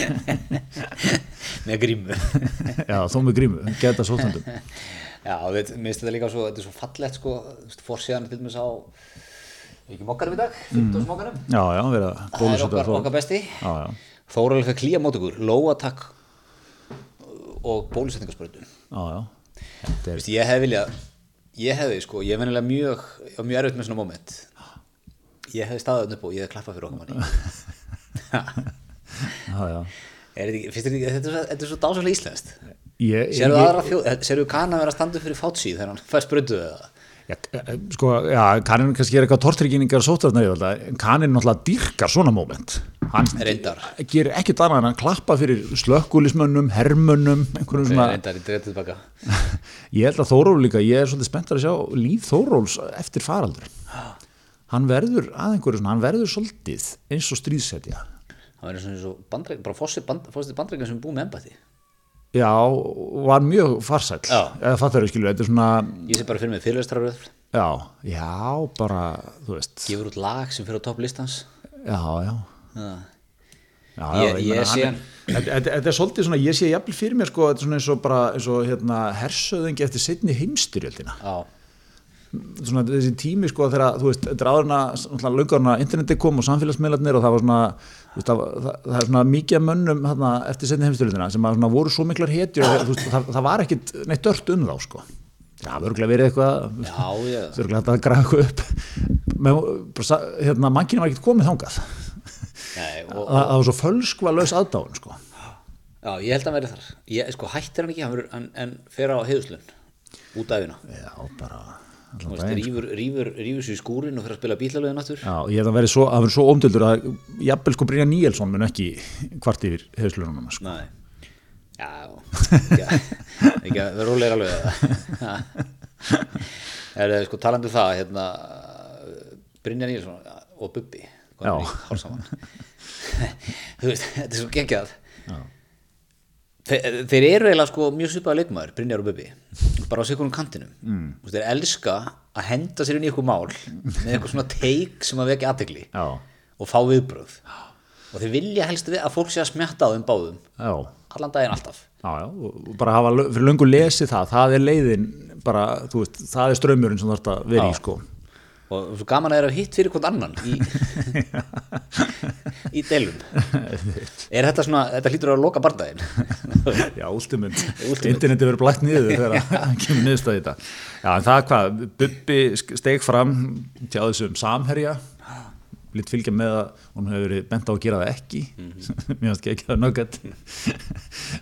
B: [LAUGHS]
A: Með grímu [LAUGHS]
B: Já, þó með grímu, geta sótandum.
A: Já, veit, mér finnst þetta líka svo, þetta er svo fallegt sko, fórsíðan til dæmis á ekki mokkarum í dag, 15 mokkarum
B: Já, já, vera
A: Það er okkar, okkar besti
B: Já, já,
A: klíja mót okkur, lóatakk og bólusetningarspörðu
B: já, já. Er,
A: Vist, ég hefði viljað ég hefði sko, ég er venilega mjög ég var mjög erfitt með svona moment. Ég hefði þarna upp og ég hefði klappað fyrir okkur manni. [LAUGHS] Þetta, er svo, dásalega íslenskt.
B: Ég,
A: Serðu Kana vera upp fyrir fátsíð þegar hann fæst bröndu eða?
B: Já, eh, sko, já, kannin kannski er eitthvað tortrygginningar yfir en kannin náttúrulega dýrkar svona moment hann
A: Reyndar.
B: gerir ekkert annað en að klappa fyrir slökkulismönnum, hermönnum einhverjum svona,
A: Reyndar tilbaka [LAUGHS]
B: ég held að Þóról líka ég er svolítið spenntar að sjá líf Þóróls eftir faraldur hann verður að einhverju svona, hann verður svolítið eins og stríðsetja
A: Það verður svona eins og bandreik, bara fósið band, bandreikin sem búið með embætti.
B: Já, var mjög farsæll
A: Já.
B: eða fattar þau skilur, þetta er svona
A: Ég sé bara fyrir mig fyrirlestraröð,
B: já, já, bara þú veist,
A: gefur út lag sem fyrir á topp listans.
B: já, já
A: Já.
B: Já,
A: Ég- ég
B: meina,
A: sé
B: þetta er svolítið svona, ég sé jafnvel fyrir mér sko, þetta er svona eins og bara, eins og hérna hersöðingi eftir setni heimstyrjöldina
A: Já,
B: svona þessi tími sko þegar, þú veist, þetta er áðurna löngurna interneti kom og samfélagsmiðlarnir og það var svona, veist, það, það, það er svona mikið mönnum hérna, eftir setni heimstyrjöldina sem að svona, voru svo miklar hetjur að, veist, það, það var ekkit neitt dört um þá sko. Það var örgulega verið eitthvað það [LAUGHS] er örgulega hægt að græða eitthvað upp Men, hérna, mannkynni var ekkit komið þangað.
A: Nei, [LAUGHS] og,
B: það, var svo fölskva laus aðdáun sko.
A: Já, ég held að hann verði þar. Ég, sko, hættir hann ekki, hann en fer á heiðuslun, út af hérna.
B: Já, bara
A: Rífur sér í skúrin og fyrir að spila bílalöðin aftur.
B: Já, ég hef það verið svo, það svo ómdöldur að jafnvel sko Brynja Níelsson mun ekki kvart yfir hefðslunum sko.
A: Nei, já, ekki, að- [LAUGHS] vera rólegir alveg [LAUGHS] Það er sko talandi um það, hérna, Brynja Níelsson og Bubbi,
B: Já. [LAUGHS]
A: Þú veist, þetta er svo geggjað. Þeir, þeir eru eiginlega sko mjög svipaða leikmaður, Brynjar og Bubbi, bara á sikunum kantinum. Mm. Þeir elska að henda sér inn í eitthvað mál með eitthvað svona teik sem að vekja aðtegli og fá viðbröð. Og þeir vilja helst við að fólk sé að smjatta á þeim báðum,
B: já,
A: allan daginn alltaf.
B: já, já og bara hafa fyrir löngu lesið það, það er leiðin bara, veist, það er strömmurinn sem þú ert að vera í sko
A: og svo gaman að er að hitt fyrir hvern annan í, [LAUGHS] í delum er þetta svona, þetta hlýtur að loka bardaginn [LAUGHS]
B: Já, últimund, interneti verður blætt niður [LAUGHS] þegar það kemur niðurstað í þetta Já, en það hvað, Bubbi steg fram til þessum samherja. Lít fylgja með að hún hefur verið bent á að gera það ekki. Mér finnst ekki að nöggat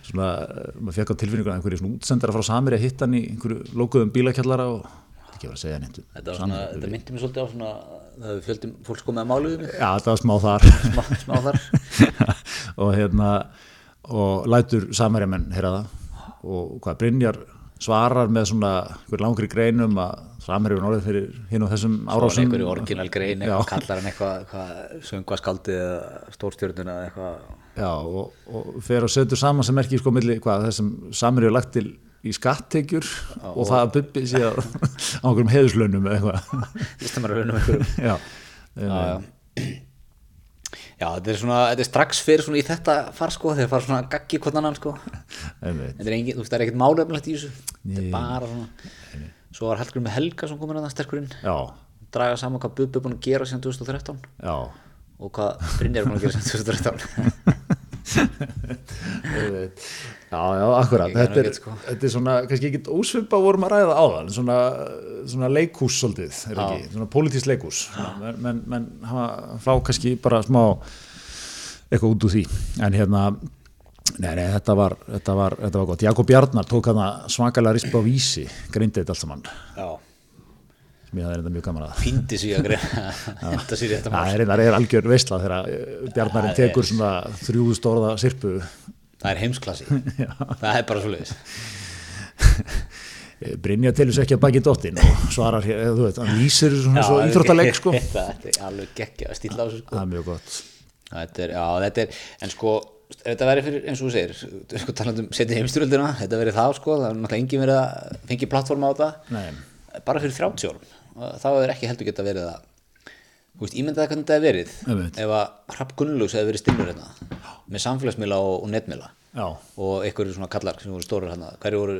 B: svona, eh, maður fekk á tilfinningu að einhverju svona útsendara frá samherja hitt hann í einhverju lókuðum bílakjallara og ekki að vera að segja neitt um
A: þetta, myndi mér svolítið á svona það hefur fjöldum fólks komið að málu mig.
B: Já, þetta var smá þar.
A: Smá, smá þar. [LAUGHS]
B: Og hérna og lætur samverjamenn heyra það. Og hvað Brynjar svarar með svona einhver langri greinum að samverjum orðið fyrir hinn og þessum árásum.
A: einhverju orginal grein, eitthvað kallar hann eitthvað, söngvaskaldið eða stórstjörnuna eða eitthvað.
B: Já, og, og fer og setur saman sem merki sko milli hvað þessum samverju lagt til í skattekjur og, það að bubbi sé á einhverjum heiðuslaunum eða eitthvað.
A: Raunum einhverjum
B: Já,
A: já, já. já, þetta er svona þetta er strax fyrir svona í þetta far sko þegar fara svona gaggi hvern annan sko. Þetta er engin, þú veist, það er ekkert málefnilegt í þessu. Þetta er bara svona svo var Hallgrim með Helga sem komur að sterkurinn
B: Já,
A: draga saman hvað Bubbi er búin að gera síðan 2013
B: já.
A: Og hvað Brynjar er búin að gera síðan 2013 [LAUGHS]
B: Einmitt. Já, já, akkurat. Þetta er,
A: sko.
B: þetta er svona, kannski ekki ósvipa vorum að ræða áðan, svona, svona leikhús svolítið, er ekki, svona pólitísk leikhús. Menn, menn, menn hafa fá kannski bara smá eitthvað út úr því, en hérna nei, nei, þetta var, þetta var, þetta var gott. Jakob Bjarnar tók hana svakalega rispa á vísi, greindi þetta allt saman.
A: Já,
B: sem ég hafði reynda mjög gaman að.
A: Píndi sig að greina [LAUGHS] þetta í þetta mál.
B: Það er, það er algjör veistla þegar Bjarnarinn
A: Það er-
B: tekur svona þrjúðu stórða sirpu
A: það er heimsklasi. [LAUGHS] Það er bara svo leiðis [LAUGHS]
B: Brynja telur sér ekki að baki dottin og svarar hér, þú veit, hann lýsir svona svo íþróttaleg [LAUGHS] sko.
A: þetta er alveg geggja að stíla á þessu sko.
B: Það er mjög gott.
A: Þetta er, já, þetta er, en sko, þetta verið fyrir, eins og þú segir, sko talandi um setið heimstyröldina, þetta verið það, sko, það er náttúrulega engin verið að fengi plattforma á þetta,
B: Nei.
A: bara fyrir 30 árum, þá hefur ekki heldur geta verið að, þú veist, ímyndaði hvernig þetta hefur verið,
B: Einmitt.
A: ef að Hrapp Gunnlaugs hefur verið stinnur hérna, með samfélagsmiðla og, og netmiðla,
B: já,
A: og einhverju svona kallar sem voru stórar hérna, hverju voru,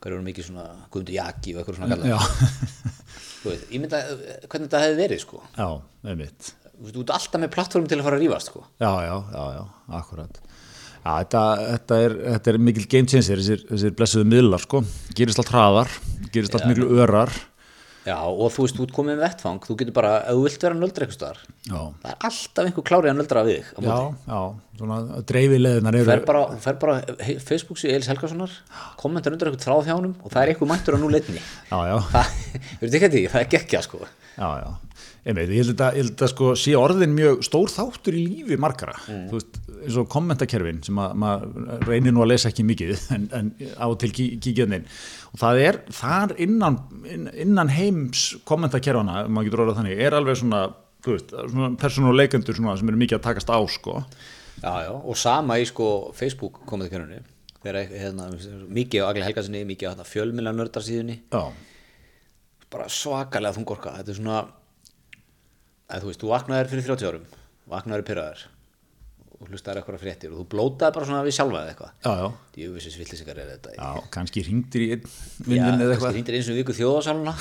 A: hverju voru mikið svona Guðmundur Jaki og einhverju svona kallar,
B: já, [LAUGHS]
A: þú veist, ímyndaði hvernig þetta hefur verið, sko,
B: já, einmitt.
A: Þú veist, þú ert alltaf með plattform til að fara að rífast, sko,
B: já, já, já, já, akkurat. Já, þetta, þetta, er, þetta er mikil game changer þessir, þessir blessuðu miðlar sko. Gerist allt hraðar, gerist allt miklu örar
A: Já, og þú veist, þú ert komið með vettfang, þú getur bara, ef þú vilt vera nöldra eitthvað staðar,
B: já,
A: það er alltaf einhver klárið að nöldra við þig
B: já,
A: móti.
B: já, svona dreifileðinar
A: Þú
B: eru
A: fer bara, þú fer bara Facebook síðu Eils Helgasonar, kommentar undir eitthvað þráð hjá honum og það er eitthvað mættur á nú leitni.
B: já, já,
A: Það, [LAUGHS] Við veitum ekki því, það er gekkja sko
B: Já, já, einmitt, ég held að, að sko sé orðin mjög stór þáttur í lífi margara,
A: Mm.
B: þú veist, eins og kommentakerfin sem að maður reynir nú að lesa ekki mikið [LAUGHS] en, en á til kíkjaðin og það er þar innan, inn- innan heims kommentakerfana, maður getur orðað þannig, er alveg svona, þú veist, svona persónuleikendur svona sem eru mikið að takast á, sko.
A: Já, já, og sama í sko Facebook þegar hérna, mikið á Agli Helgarsinni, mikið á hérna, fjölmila nördarsíðunni
B: Já,
A: bara svakalega þungorka þetta er svona að þú veist, þú vaknaðir fyrir 30 árum vaknaðir pyrraðir og hlustaðir eitthvað fréttir og þú blótaði bara svona við sjálfa eða eitthvað
B: já, já,
A: djöfisins villisingar er þetta
B: já, kannski hringdir í einn
A: Já,
B: vinn eða
A: kannski
B: eitthvað.
A: hringdir eins og viku þjóðasáluna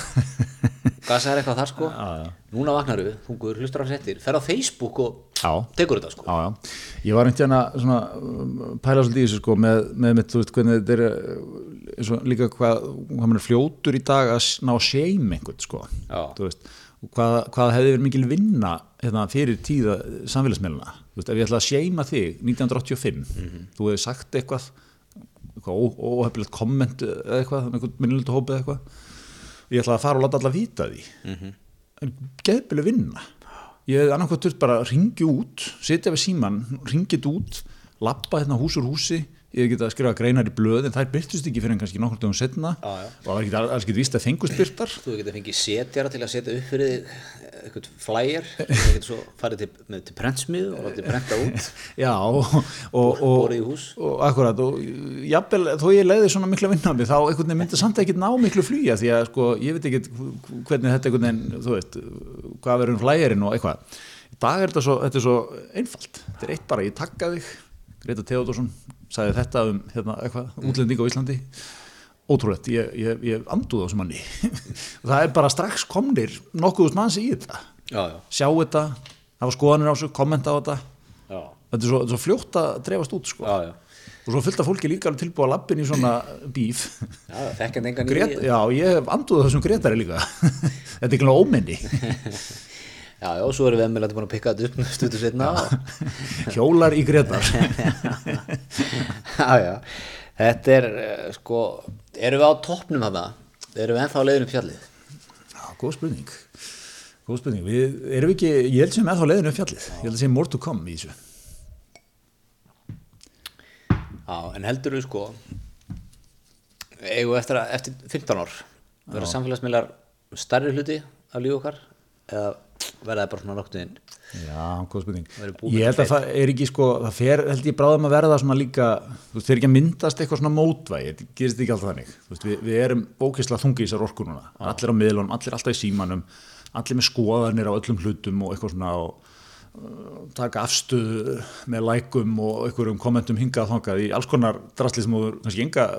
A: [LAUGHS] gasaðir eitthvað þar sko
B: Já, já.
A: núna vaknar við, þungur, hlustar á fréttir fer á Facebook og
B: Já.
A: tekur þetta sko
B: Já, já. Ég var einhvern veginn að um, pæla svolítið í þessu sko með, með mitt, þú veist, hvernig þetta er uh, eins og líka hvað, hvað er fljótur í dag að ná seim einhvern sko.
A: Já.
B: Þú veist, hvað, hvað hefði verið mikil vinna hérna, fyrir tíða samfélagsmiðluna. Þú veist, ef ég ætla að seima þig 1985, þú hefði sagt eitthvað, eitthvað óhefilegt komment eða eitthvað, einhvern minnilegt hópið eitthvað, ég ætla að fara og láta alla vita því. En geðbileg vinna ég hefði annarkvæmt þurft bara að ringja út setja við síman, ringið út lappa hérna hús úr húsi ég hefði getað að skrifa greinar í blöð en þær byrtust ekki fyrir en kannski nokkur dögum setna
A: Já, já.
B: og það var ekki alls getið víst að fengust byrtar
A: þú getur fengið setjara til að setja upp fyrir eh, eitthvað flyer. Þú getur svo farið til, með, til prentsmið og látið prenta út. [LAUGHS]
B: Já og, og, og, og akkurat og jafnvel þó ég leiði svona mikla vinna á mig þá einhvern veginn myndi samt ekki ná miklu flýja því að sko ég veit ekki hvernig þetta einhvern veginn þú veist hvað verður um flægirinn og eitthvað. Í dag er þetta svo, þetta er svo einfalt. Þetta er eitt bara, ég takka þig Greta Theodorsson sagði þetta um hérna, eitthvað, útlending á Íslandi. Ótrúlegt, ég, ég, ég anduð á þessum manni. Og [LAUGHS] það er bara strax komnir nokkuðust manns í þetta.
A: Já, já,
B: sjá þetta, hafa skoðanir á þessu kommenta á þetta.
A: Já,
B: þetta er svo, svo fljótt að dreifast út sko.
A: já, já.
B: og svo fullt af fólki líka alveg tilbúið að lappin í svona bíf. Gret, já, ég anduð þessum Gretari líka. [LAUGHS] Þetta er ekki náttúrulega ómenni [LAUGHS]
A: já, já, svo erum við emmilandi búin að pikka þetta upp [LAUGHS] stuttu setna
B: hjólar í Gretar [LAUGHS]
A: já, já, þetta er eh, sko, erum við á toppnum þarna? Erum við ennþá á leiðinu fjallið?
B: Já, góð spurning. Góð spurning, við erum við ekki ég held sem eða þá leiðinu upp fjallið. Ég held að sé more to come í þessu.
A: Já, en heldur við sko við eftir, að, eftir 15 ár? Verða samfélagsmiðlar stærri hluti af líf okkar? Eða verða bara svona nokkuð inn
B: Já, góð spurning. Ég held að það er ekki sko, það fer, held ég bráðum að verða svona líka, þú veist, þeir ekki að myndast eitthvað svona mótvægi, þetta gerist ekki alltaf þannig. Veist, við, við erum bókislega þungi í þessar orku núna, allir á miðlunum, allir alltaf í símanum, allir með skoðanir á öllum hlutum og eitthvað svona og uh, taka afstöðu með lækum og einhverjum kommentum hingað þangað í alls konar drasli sem þú kannski enga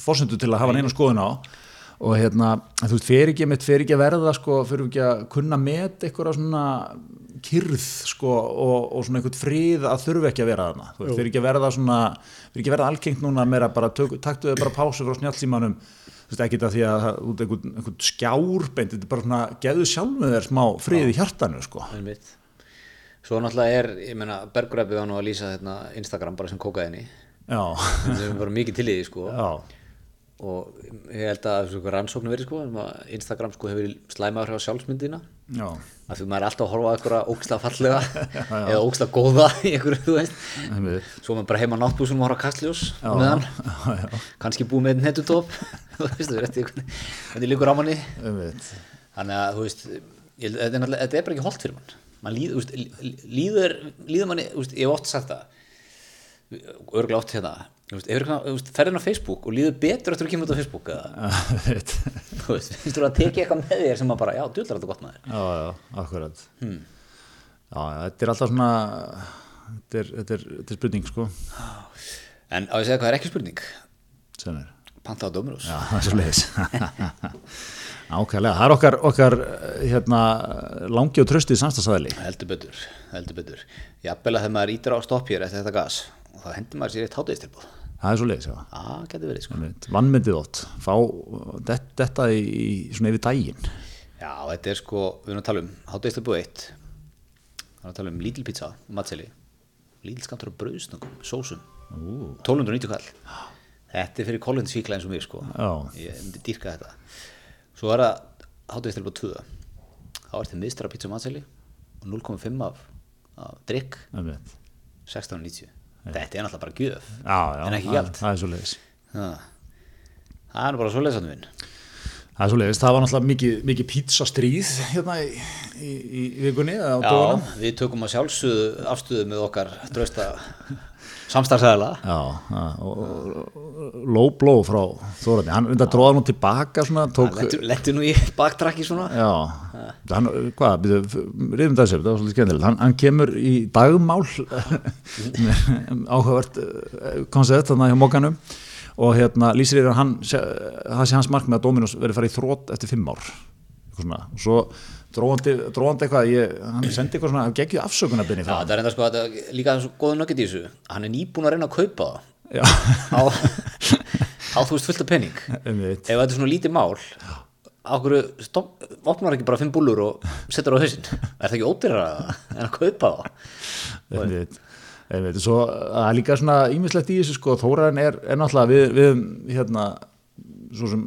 B: fórsendu til að hafa neina skoðun á og hérna, þú veist, fer ekki fer ekki að verða sko, fyrir ekki að kunna met eitthvað svona kyrð sko og, og svona einhvern frið að þurfi ekki að vera þarna, þú veist, fyrir ekki að verða svona, fyrir ekki að verða algengt núna meira bara, tök, taktu þau bara pásu frá snjálfsímanum þú veist, ekki það því að út einhvern, einhvern skjár beint, þetta er bara svona, geðu sjálf með þér smá frið í hjartanu sko.
A: Svo náttúrulega er, ég meina, Bergræpi var nú að lýsa hérna, Instagram bara sem kókaðinni við erum bara mikið til í því sko.
B: Já,
A: og ég held að rannsóknu verið sko um að Instagram sko hefur slæmaður hjá sjálfsmyndina.
B: Já,
A: af því maður er alltaf að horfa á einhverja óksla fallega [LAUGHS] eða óksla góða [LAUGHS] í einhverju, þú veist. Svo er maður bara heima á náttbúsum og horfa kastljós
B: Já,
A: meðan, [LAUGHS]
B: já, já,
A: kannski búið með nettutop þú veist, þú veist, hvernig hvernig líkur á manni.
B: Einmitt.
A: þannig að, þú veist, þetta, er þetta er bara ekki holdt fyrir mann. Man líð, lí- líður, líður manni, veist, ég hef oft sagt það oft hérna ferðin á Facebook og líður betur eftir að kemur út á Facebook [LAUGHS] þú veist, þú að tekið eitthvað með þér sem að bara, já, djúlar þetta gott með þér
B: Já, já, akkurat. Hmm. Já, þetta er alltaf svona þetta er, þetta er, þetta er spurning sko.
A: En á ég að segja hvað er ekki spurning?
B: Sem er,
A: panta á Dominus
B: já, [LAUGHS] það er svo leiðis [LAUGHS] Ákvæðlega, það er okkar, okkar hérna, langi og tröstið samstagsæðli
A: heldur betur, heldur betur. Jafnvel að þegar maður ítir á stopp hér eftir þetta gas og þá hendur maður sér eitt hátegistilbúð
B: Það er svo leiðis,
A: verið sko.
B: Vannmyndið ótt, fá det, þetta í, svona yfir daginn.
A: Já, þetta er sko, við erum að tala um hátegistilbúð 1 Það er að tala um Lidl pizza, matseli Lidl skamtur á brauðsnöngum, sósum.
B: Ú.
A: 1290 kall. Þetta er fyrir kólundisvíkla eins og mér sko.
B: Já.
A: Ég myndi dýrka þetta. Svo er það hátíðistilbúð 2 þá er þið miðstra pizza matseli og 0,5 af, af drikk
B: einmitt.
A: 16,90 þetta er náttúrulega bara gjöf
B: já, já,
A: en ekki gjald.
B: það er svo leiðis
A: það er bara svo leysandi minn.
B: Það er svo leiðis, það var náttúrulega mikið, mikið pizzastríð hérna í, í, í vikunni
A: Já,
B: dögunum.
A: við tökum að sjálfsögðu afstöðu með okkar drausta
B: og low blow frá Þórandi, hann undar dróða nú tilbaka
A: Letti nú í baktrakki svona.
B: Já, hann, hvað, reyðum þessu, það var svolítið skemmtilegt, hann, hann kemur í dagmál, [LAUGHS] áhugavert eh, koncept þarna hjá mókanum og hérna lýsir yfir hann, það sé hans markmið að Dominos verið farið í þrótt eftir fimm ár, svona, og svo dróðandi, eitthvað, ég, hann sendi eitthvað svona, geggju afsökunarbyrni
A: Já, það er enda sko að er líka svo góðu nöggit í þessu. Hann er nýbúin að reyna að kaupa það. Á, á þú veist fullt af penning. Ef þetta er svona lítið mál Ákveðu, opnar ekki bara fimm búlur og setur á hausinn? Er það ekki ódýrara en að kaupa það?
B: Einmitt, það er líka svona ímislegt í þessu sko, Þóraðin er, er náttúrulega við, við hérna, svo sem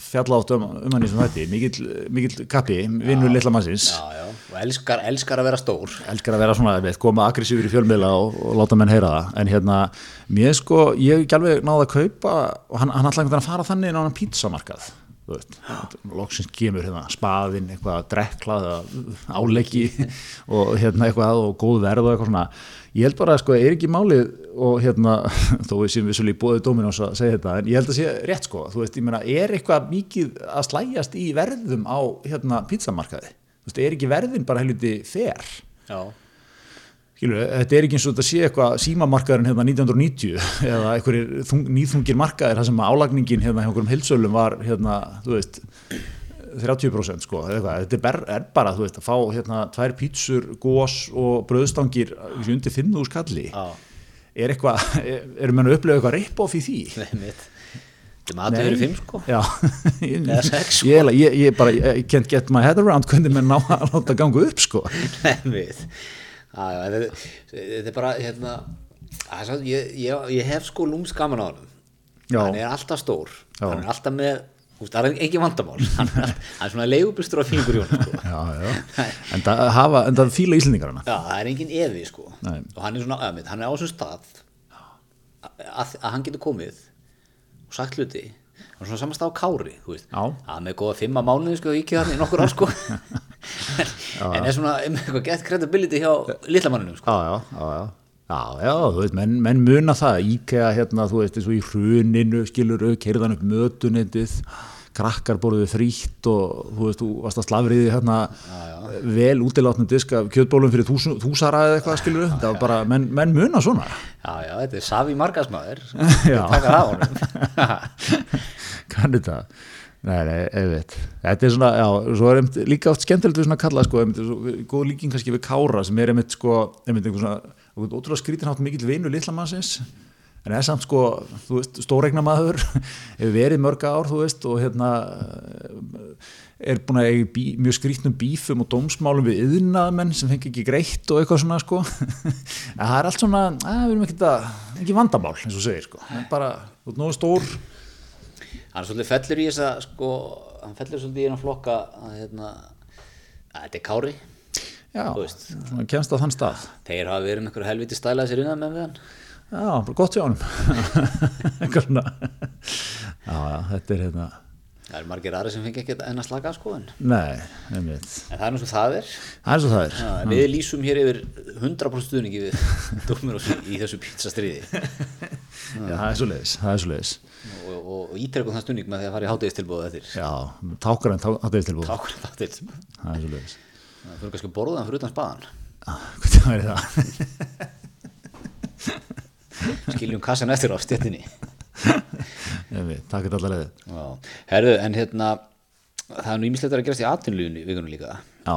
B: fjalla átt um, um hann í sem þetta mikill, mikill kappi, vinnur litla mannsins.
A: Já, já, og elskar, elskar að vera stór.
B: Elskar að vera svona, veit, koma aggressífur í fjölmiðla og, og láta menn heyra það, en hérna mér sko, ég ekki alveg náða að kaupa og hann, hann ætlaði einhvern veginn að fara þannig inn á hann pítsamarkað loksins kemur hérna spaðinn, eitthvað drekklað áleggi [LAUGHS] og hérna eitthvað og góð verð og eitthvað svona ég held bara að sko, er ekki málið og hérna, [LAUGHS] þó við séum vissulega í bóðið Dominós að segja þetta, en ég held að sé rétt sko, þú veist, ég meina, er eitthvað mikið að slæjast í verðum á hérna pítsamarkaði, þú veist, er ekki verðin bara helviti fer
A: Já,
B: þetta er ekki eins og þetta sé eitthvað símamarkaðurinn hérna 1990 [LAUGHS] eða einhverjir þung, nýþungir markaðir þar sem álagningin hérna hjá einhverjum heilsölum var hérna, þú veist 30% sko, þetta er, er bara þú veist, að fá hérna tvær pítsur, gós og bröðstangir undir 5.000 skalli
A: já,
B: er eitthvað, er, erum við að upplega eitthvað rip-off í því?
A: nei mitt. Þetta maður fyrir fimm sko.
B: Já,
A: Eða sex, sko.
B: ég, ég, ég bara, ég can't get my head around hvernig menn ná að láta ganga upp sko.
A: Nei mitt. Þetta, er bara hérna svo- ég, ég, ég hef sko lúms gaman á hann
B: Já.
A: hann er alltaf stór.
B: Já.
A: hann er alltaf með, það er ekki vandamál. [LAUGHS] Hann er, hann er svona leigubustur á fílingur í honum sko. [LAUGHS]
B: En það hafa, en það fíla íslendingarna
A: Já, það er engin evi sko. Og hann er svona, að, mitt, hann er á þessum stað að, að, að hann getur komið og sagt hluti og svona samast á kári, að með góða fimma mánuði sko, ekki þannig í nokkur ár sko. [LAUGHS] En, en er svona um eitthvað gett credibility hjá litlamannunum sko.
B: Já, já, já, já. Já, já, þú veist, menn, menn muna það, íkea hérna, þú veist, eins og í hruninu, skilur, keirðan upp mötunendið, krakkar borðuðu frítt og þú veist, þú varst að slafriði hérna vel útilátnum disk af kjötbólum fyrir þús, þúsara eða eitthvað, skilur, það var bara, menn, menn muna svona.
A: Já, já, þetta er Savi Margasmaður [LAUGHS]
B: Já.
A: Takar af honum [LAUGHS]
B: Kannu það? Nei, nei, veit. Þetta er svona, já, svo er einmitt líka oft skemmtilegt við svona að kalla, sko, einmitt, svo, góð líking kannski við Kára sem er einmitt, sko, einmitt einhver svona, einhvern ótrúlega skrítin hátt mikill vinu litla mannsins, en er samt, sko, þú veist, stóreigna maður, [LAUGHS] hefur verið í mörg ár, þú veist, og hérna, er búin að eiga bí, mjög skrítnum bífum og dómsmálum við yðnaðmenn sem fengi ekki greitt og eitthvað svona, sko, [LAUGHS] en það er allt svona, að, við erum ekki, að, ekki vandamál, eins og segir, sko, En bara, þú veist, nógu stór,
A: Hann svolítið fellur í þessa sko, hann fellur svolítið í hennar flokka að hérna að þetta er kári
B: Já, svona kemst á þann stað.
A: Þeir hafa verið einhverju helviti stælaði sér innan með hann
B: Já, bara gott hjá svona [LAUGHS] Já, já, þetta er hérna.
A: Það eru margir aðri sem fengi ekki enn að slaka sko en,
B: Nei, einmitt.
A: En það er sem það er.
B: Það er svo það er.
A: Já, Við lýsum hér yfir 100% stuðningi við [LAUGHS] Dominos í þessu pizzastriði [LAUGHS]
B: Já, það er svo leiðis, það er svo leiðis
A: og, og, og ítrekkum það stuðning með því að fara í hátegistilbúðu eftir.
B: Já, tákur en tákur tilbúð
A: Tákur þáttil
B: Það
A: Það fyrir kannski að borða hann fyrir utan spaðan.
B: Hvað það er það? [LAUGHS]
A: Skiljum kassan eftir á stjettinni [LAUGHS]
B: Einmitt, Takk er allar leiði
A: Já, herðu, en hérna það er nú ímislegt að gerast í atvinnlífunni vikunum líka.
B: Já,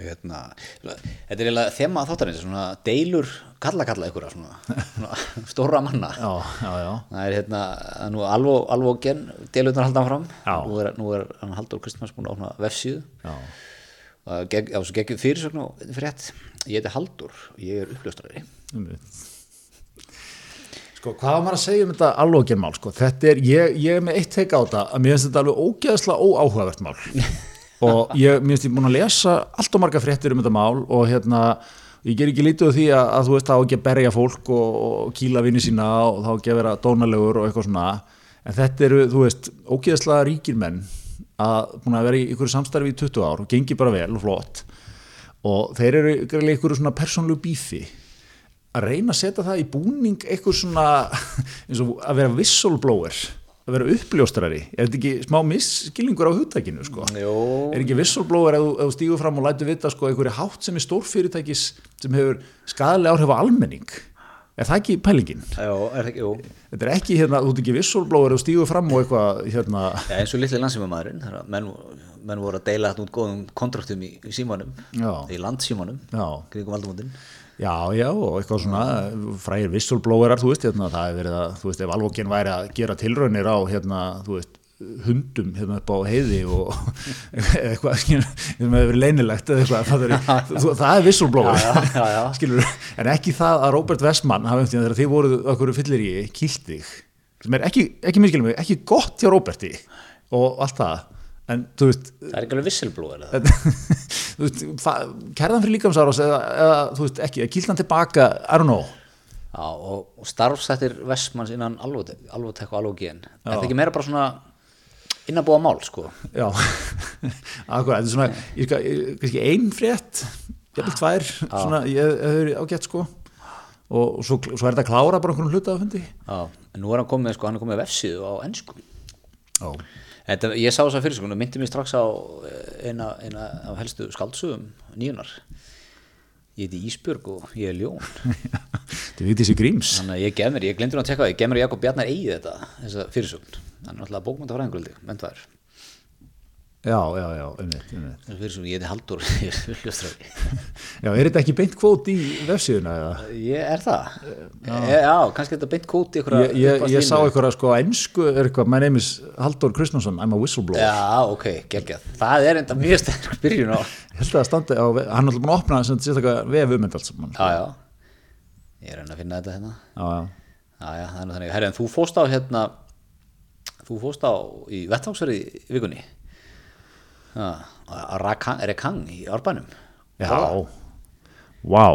A: hérna, þetta er eiginlega þema þáttarins, svona deilur kalla kalla ykkur svona, svona [LAUGHS] stóra manna.
B: Já, já, já.
A: Það er hérna, það er nú alveg, alveg gen deilurnar halda hann fram
B: Já.
A: nú er, nú er hann Haldur Kristmanns búin að opna vefsíðu Gegg, á svo geggjum fyrirsögn og frétt. Ég heiti Haldur, ég er uppljóstrari.
B: Sko, hvað var maður að segja um þetta alvegin sko? Þetta er, ég, ég er með eitt teika á þetta að mér finnst þetta alveg ógeðslega óáhugavert mál. [LAUGHS] Og ég, mér finnst ég búin að lesa allt og marga fréttir um þetta mál og hérna, ég ger ekki lítið á því að, að þú veist, þá ekki að berja fólk og, og kýla vinni sína og þá ekki að vera dónalegur og eitthvað svona. En þetta eru, þú veist, ógeðslega ríkir menn að búin að vera í ykkur samstarfi í 20 ár og gengi bara vel og flott. Og þeir eru ykkur svona persónlu bífi að reyna að setja það í búning eitthvað svona [LAUGHS] að vera whistleblower að vera uppljóstrari, er þetta ekki smá misskilningur á hugtækinu sko? Er ekki whistleblower ef þú- stígur fram og lætur vita sko einhverju hátt sem er stórfyrirtækis sem hefur skadalega áhrif á almenning er það ekki pælingin?
A: Já, er það ekki, jú.
B: Þetta er ekki hérna, þú ert ekki ef þú stígur fram og eitthvað hérna,
A: Já, eins og litli að menn, menn voru að deila þetta út góðum kontraktum í, í símanum,
B: Já.
A: í landsímanum, kringum aldamótin.
B: Já, já, og eitthvað svona frægir whistleblowerar, þú veist, hérna, það er verið að, þú veist, ef alvokin væri að gera tilraunir á, hérna, þú veist, hundum hérna upp á heiði og [LAUGHS] eitthvað, skilur, sem hefur verið leynilegt eða eitthvað, það er, er
A: já. [LAUGHS]
B: skilur, en ekki það að Robert Westman eftir þegar þið voruð okkur fyllir í kiltig, sem er ekki, ekki mig, ekki gott hjá Roberti og allt það, en þú veist,
A: Það er ekki alveg [LAUGHS]
B: það- kærðan fyrir líkamsárás eða, eða, þú veist, ekki, að kýldan tilbaka, I don't know,
A: Já, og, og starfsættir Vestmanns innan alvotek og alvogén. Er það ekki meira bara svona innabúa mál, sko?
B: Já, [LAUGHS] akkurat, þetta er svona, ég kannski ein frétt, jafnvel tvær, svona, ég hef verið ágætt sko og, og svo, svo er þetta að klára bara einhvern hluta af fundi.
A: Já, en nú er hann komið, sko, hann er komið vefsíðu á ennsku. Þetta, ég sá þess að fyrir sko, myndi mér strax á eh, eina, eina af helstu skaldsögum nýjunar. Ég heiti Ísbjörg og ég er ljón. [LAUGHS]
B: Þetta er vitið sér gríms.
A: Þannig að ég gef mér, ég glemdi nú að tekka það, ég gef mér Jakob Bjarnar eigið þetta, þessa fyrirsögn. Hann er náttúrulega bókmyndafræðinguldi, menn það er.
B: Já, já, já, einmitt, einmitt.
A: Þessi fyrirsögn, ég heiti Haldur. [LAUGHS] [LAUGHS]
B: Já, er þetta ekki beint kvót í vefsíðuna?
A: Ég er það. Já, já kannski þetta beint ykkur
B: Ég, ég, ég sá eitthvað sko ennsku er eitthvað, my name is Halldór Kristjánsson, I'm a whistleblower.
A: Já, ok, geggjað. Það er enda mjög sterk byrjun á. [LAUGHS]
B: Að það standi á, hann er alltaf búin að opna sem sérstaklega vef um þetta alls saman.
A: Já, já. Ég er enn að finna þetta hérna.
B: Já, já.
A: Já, já, það þannig. Herri, en þú fóst á hérna, þú fóst á í vettvangsverði í vikunni. Að Rekang í Árbænum.
B: Já, vá,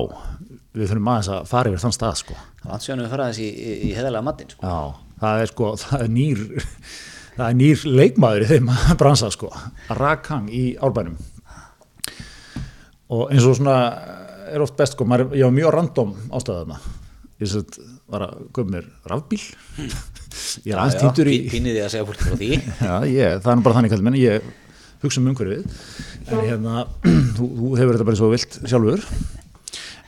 B: við þurfum aðeins að fara yfir þann stað sko.
A: Landsjónu við fara þessi í, í, í heðalega matinn, sko.
B: Já, það er sko, það er nýr, það er nýr leikmaður í þeim bransa sko, Rakang í Árbænum. Og eins og svona er oft best sko, maður, ég var mjög random ástæðaðna. Ég sett, var að köpa mér rafbíl. Ég er aðeins týndur í...
A: Pínið þið að segja fólk frá því. [LAUGHS]
B: Já, ég, það er nú bara þannig kallið menn, ég hugsa um umhverfið, en hérna, [CLEARS THROAT] þú, þú hefur þetta bara svo vilt sjálfur,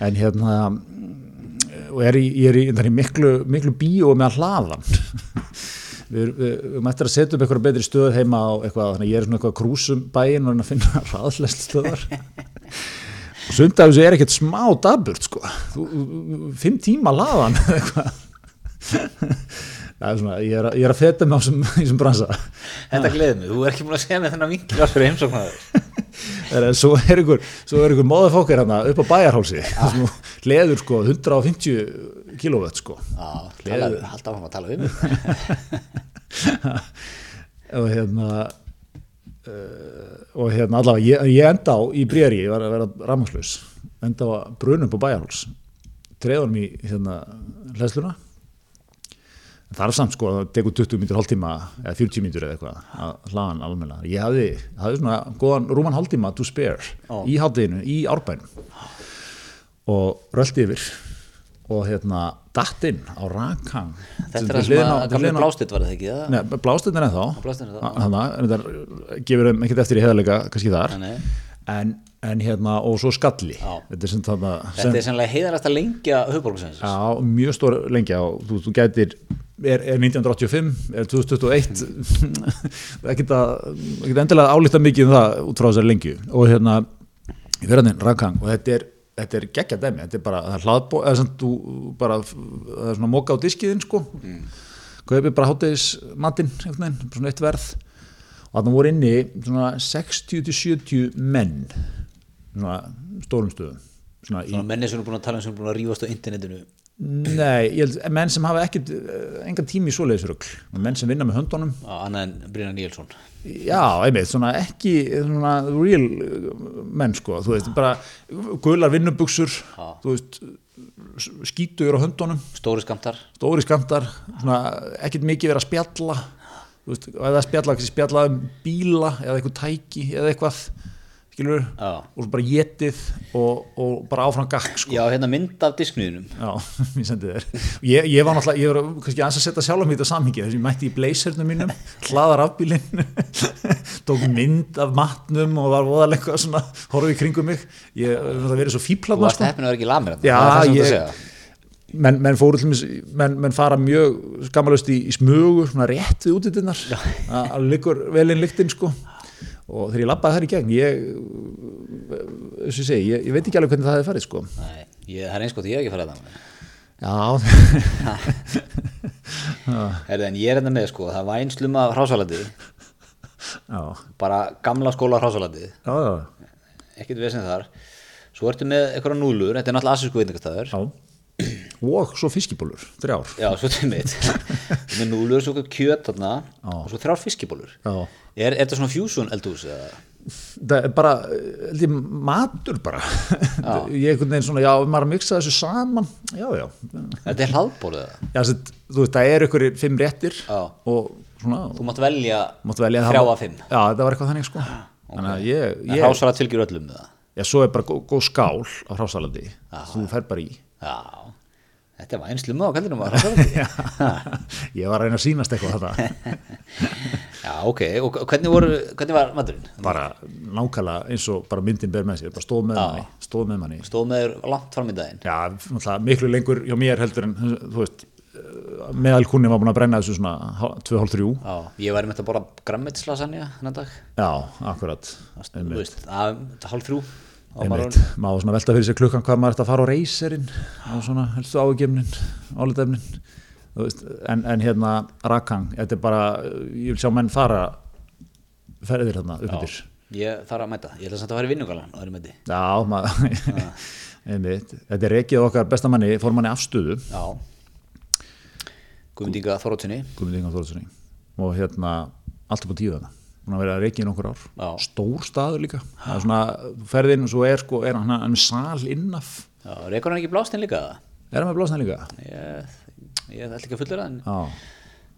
B: en hérna, og er í, ég er í, er í miklu, miklu bíó með hlaðan. Við erum- við við erum eftir að setja upp eitthvað betri stöð heima á eitthvað, þannig að ég er svona eitthvað krúsum bæinn og að finna [LAUGHS] hraðlest stöðar. Og sund af þessu er ekkert smá daburt, sko. Fimm tíma hlaðan, eitthvað. [LAUGHS] Það er svona, ég er, að- ég er að feta mig á þessum- bransa.
A: Þetta gleði mig, þú er ekki múin að segja með þennan vinklar fyrir heimsóknar. [LAUGHS]
B: Svo er ykkur, ykkur móðafókir upp á bæjarhálsi. Leður sko 150 kilóvött sko.
A: Já, tala, halda áfram að tala um [LAUGHS]
B: og hérna uh, og hérna allavega ég, ég enda á í brýri, ég var að vera rammarslaus enda á brunum på bæjarháls. Treðunum í hérna hlæsluna það er samt sko, það tekur 20 mínutur hálftíma eða 40 mínutur eða eitthvað að hlaðan almenna, ég hafði, hafði svona góðan rúman hálftíma to spare
A: Ó.
B: í hátteginu, í árbænum og röldi yfir og hérna datt inn á rakhang
A: Þetta er það sem að gamlega blástitt var það ekki, það?
B: Nei, blástöndin er þá
A: Blásturinn þá, já.
B: Þannig að þetta gefur þeim ekkert eftir í heðalega kannski þar en, en hérna og svo skalli
A: Já.
B: þetta er sem
A: Þetta er heiðarast að lengja höfbólkusins.
B: já, mjög stór lengja og þú, þú gætir er, er 1985, er 2021 [LAUGHS] ekkert að ekkert endilega álíta mikið um það út frá þessari lengju. Og hérna í verðaninn Rakang og þetta er þetta er geggja dæmi, þetta er bara það er hlaðbó, eða sem þú bara það er svona móka á diskiðin sko. Mm. kaupið bara hátegis matinn svona eitt verð. Og þarna voru inni svona 60-70 menn svona stórum stöðum. Svona í,
A: Svona menni sem er búin að tala um sem er búin að rífast á internetinu
B: Nei, ég held, menn sem hafa ekkert eh, engan tími í svoleiðisrugl menn sem vinna með höndunum.
A: Já, annað en Brynjar Níelsson.
B: Já, einmitt, svona ekki svona real eh, menn sko, þú veist, bara gular vinnubuxur,
A: Já.
B: þú veist skítur á höndunum.
A: Stóri skamtar
B: stóri skamtar, svona ekkert mikið verið að spjalla þú veist, eða spjalla, spjalla um bíla eða eitthvað tæki eða eitthvað skilur, og svo bara getið og, og bara áfram gakk sko.
A: Já, hérna mynd af diskniðinum
B: Já, [LAUGHS] ég sendi þér. Ég, ég var náttúrulega, ég var kannski aðeins að setja sjálf mér þetta samhengi þess að ég mætti í blazernum mínum [LAUGHS] hlaðar afbílinn [LAUGHS] tók mynd af matnum og var voðalega svona, horfið í kringum mig. Ég það verið svo
A: Þú
B: fíplað
A: varst heppin að vera ekki lamir
B: Já,
A: ég
B: menn, menn fóru til mér menn, menn fara mjög skammalust í, í smugu svona rétt við útitinnar að liggur vel inn lyktin sko og þegar ég labbaði þar í gegn ég, segi, ég, ég veit ekki alveg hvernig það hefði farið sko.
A: Nei, ég, það er eins gott ég hef ekki farið það
B: já, [LAUGHS]
A: Herði, en ég er hérna með sko, það er vænslum af hrásalandi
B: já,
A: bara gamla skóla
B: já,
A: ekkert vesinn þar. Svo ertu með eitthvað núlur, þetta er náttúrulega asísku veitingastæður
B: já. og svo fiskibólur, þrjár.
A: Já, svo til mitt. [LAUGHS] Með núlur, svo kjöt þarna og svo þrjár fiskibólur.
B: Já.
A: Er, er þetta svona fusion eldhús eða?
B: það er bara, held ég, matur bara. [LAUGHS] Ég einhvern veginn svona, já, maður að mixa þessu saman já, já,
A: Þetta er hlaðbórið eða?
B: já sett, þú veist, það er einhverjir fimm réttir
A: Já.
B: og svona,
A: Þú mátt velja
B: velja
A: þrjá
B: það-
A: af fimm.
B: Já, þetta var eitthvað þannig sko. Þannig að ég, ég
A: hrásalat fylgir öllum með það
B: já, svo er bara góð, skál á hrásalandi þú fer bara í.
A: Já, Þetta var einslu mög á kaldinum var [LAUGHS]
B: Ég var að reyna að sínast eitthvað [LAUGHS]
A: Já, ok, og hvernig, voru, hvernig var maturinn?
B: Bara nákvæmlega eins og bara myndin ber með sér, bara stóð með manni Stóð með manni.
A: Stóð með þér langt fram í daginn?
B: Já, miklu lengur hjá mér heldur en þú veist eh, meðalkunni var búin að brenna þessu svona
A: 2-3 Ég væri með þetta að bora grammitslasann já, nændag
B: Já, akkurat.
A: Þú veist, 1-3
B: einmitt, maður svona velta fyrir sér klukkan hvað maður ætti að fara á reyserinn á svona helstu ágefnin álitefnin veist, en, en hérna Rakang, þetta er bara ég vil sjá menn fara ferðir hérna upp yfir
A: Ég þarf að mæta, ég ætla samt að fara í vinnugalan á þeirri mæti.
B: Já, maður [LAUGHS] einmitt, þetta er rekið okkar bestamanni formanni afstöðu.
A: Guðmundinga
B: Þorðssoni og hérna allt upp á tíu þetta hún har verið að reykja í nokkur ár
A: Já.
B: stór staður líka það er svona, þú ferð inn og svo er sko, er hann, hann sal innaf
A: Já, reykur hann ekki blástinn líka?
B: er hann með blásna líka?
A: Ég, ég ætla ekki að fullera en
B: já,